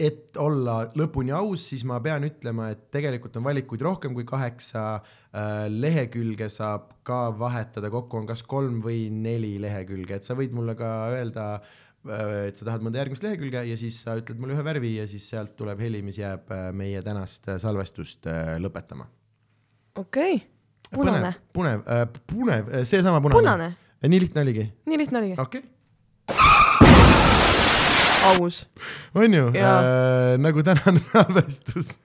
et olla lõpuni aus, siis ma pean ütlema, et tegelikult on valikuid rohkem kui kaheksa äh, lehekülge saab ka vahetada, kokku on kas kolm või neli lehekülge, et sa võid mulle ka öelda äh, et sa tahad mõnda järgmist lehekülge ja siis sa ütled mulle ühe värvi ja siis sealt tuleb heli, mis jääb äh, meie tänast äh, salvestust äh, lõpetama. okei okay., punane, punev, punev, punev, seesama punane, punane, nii lihtne oligi, nii lihtne oligi, okei okay., aus. on ju, äh, nagu tänane *laughs* salvestus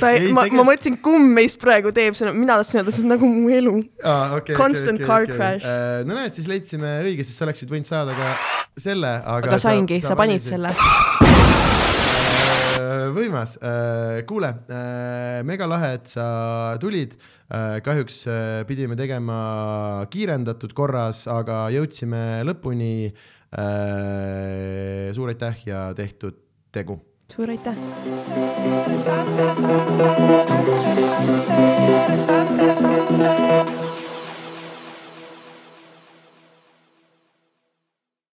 ta Ei, ei, ma, tegelikult- ma mõtlesin, kumb meist praegu teeb seda, mina tahtsin öelda, see on nagu mu elu. ah,. Okay, Constant car crash. no näed, siis leidsime õige, sest sa oleksid võinud saada ka selle, aga. aga saingi, sa panid selle. võimas, kuule, mega lahe, et sa tulid. kahjuks äh, pidime tegema kiirendatud korras, aga jõudsime lõpuni. Suur aitäh ja tehtud tegu suur aitäh.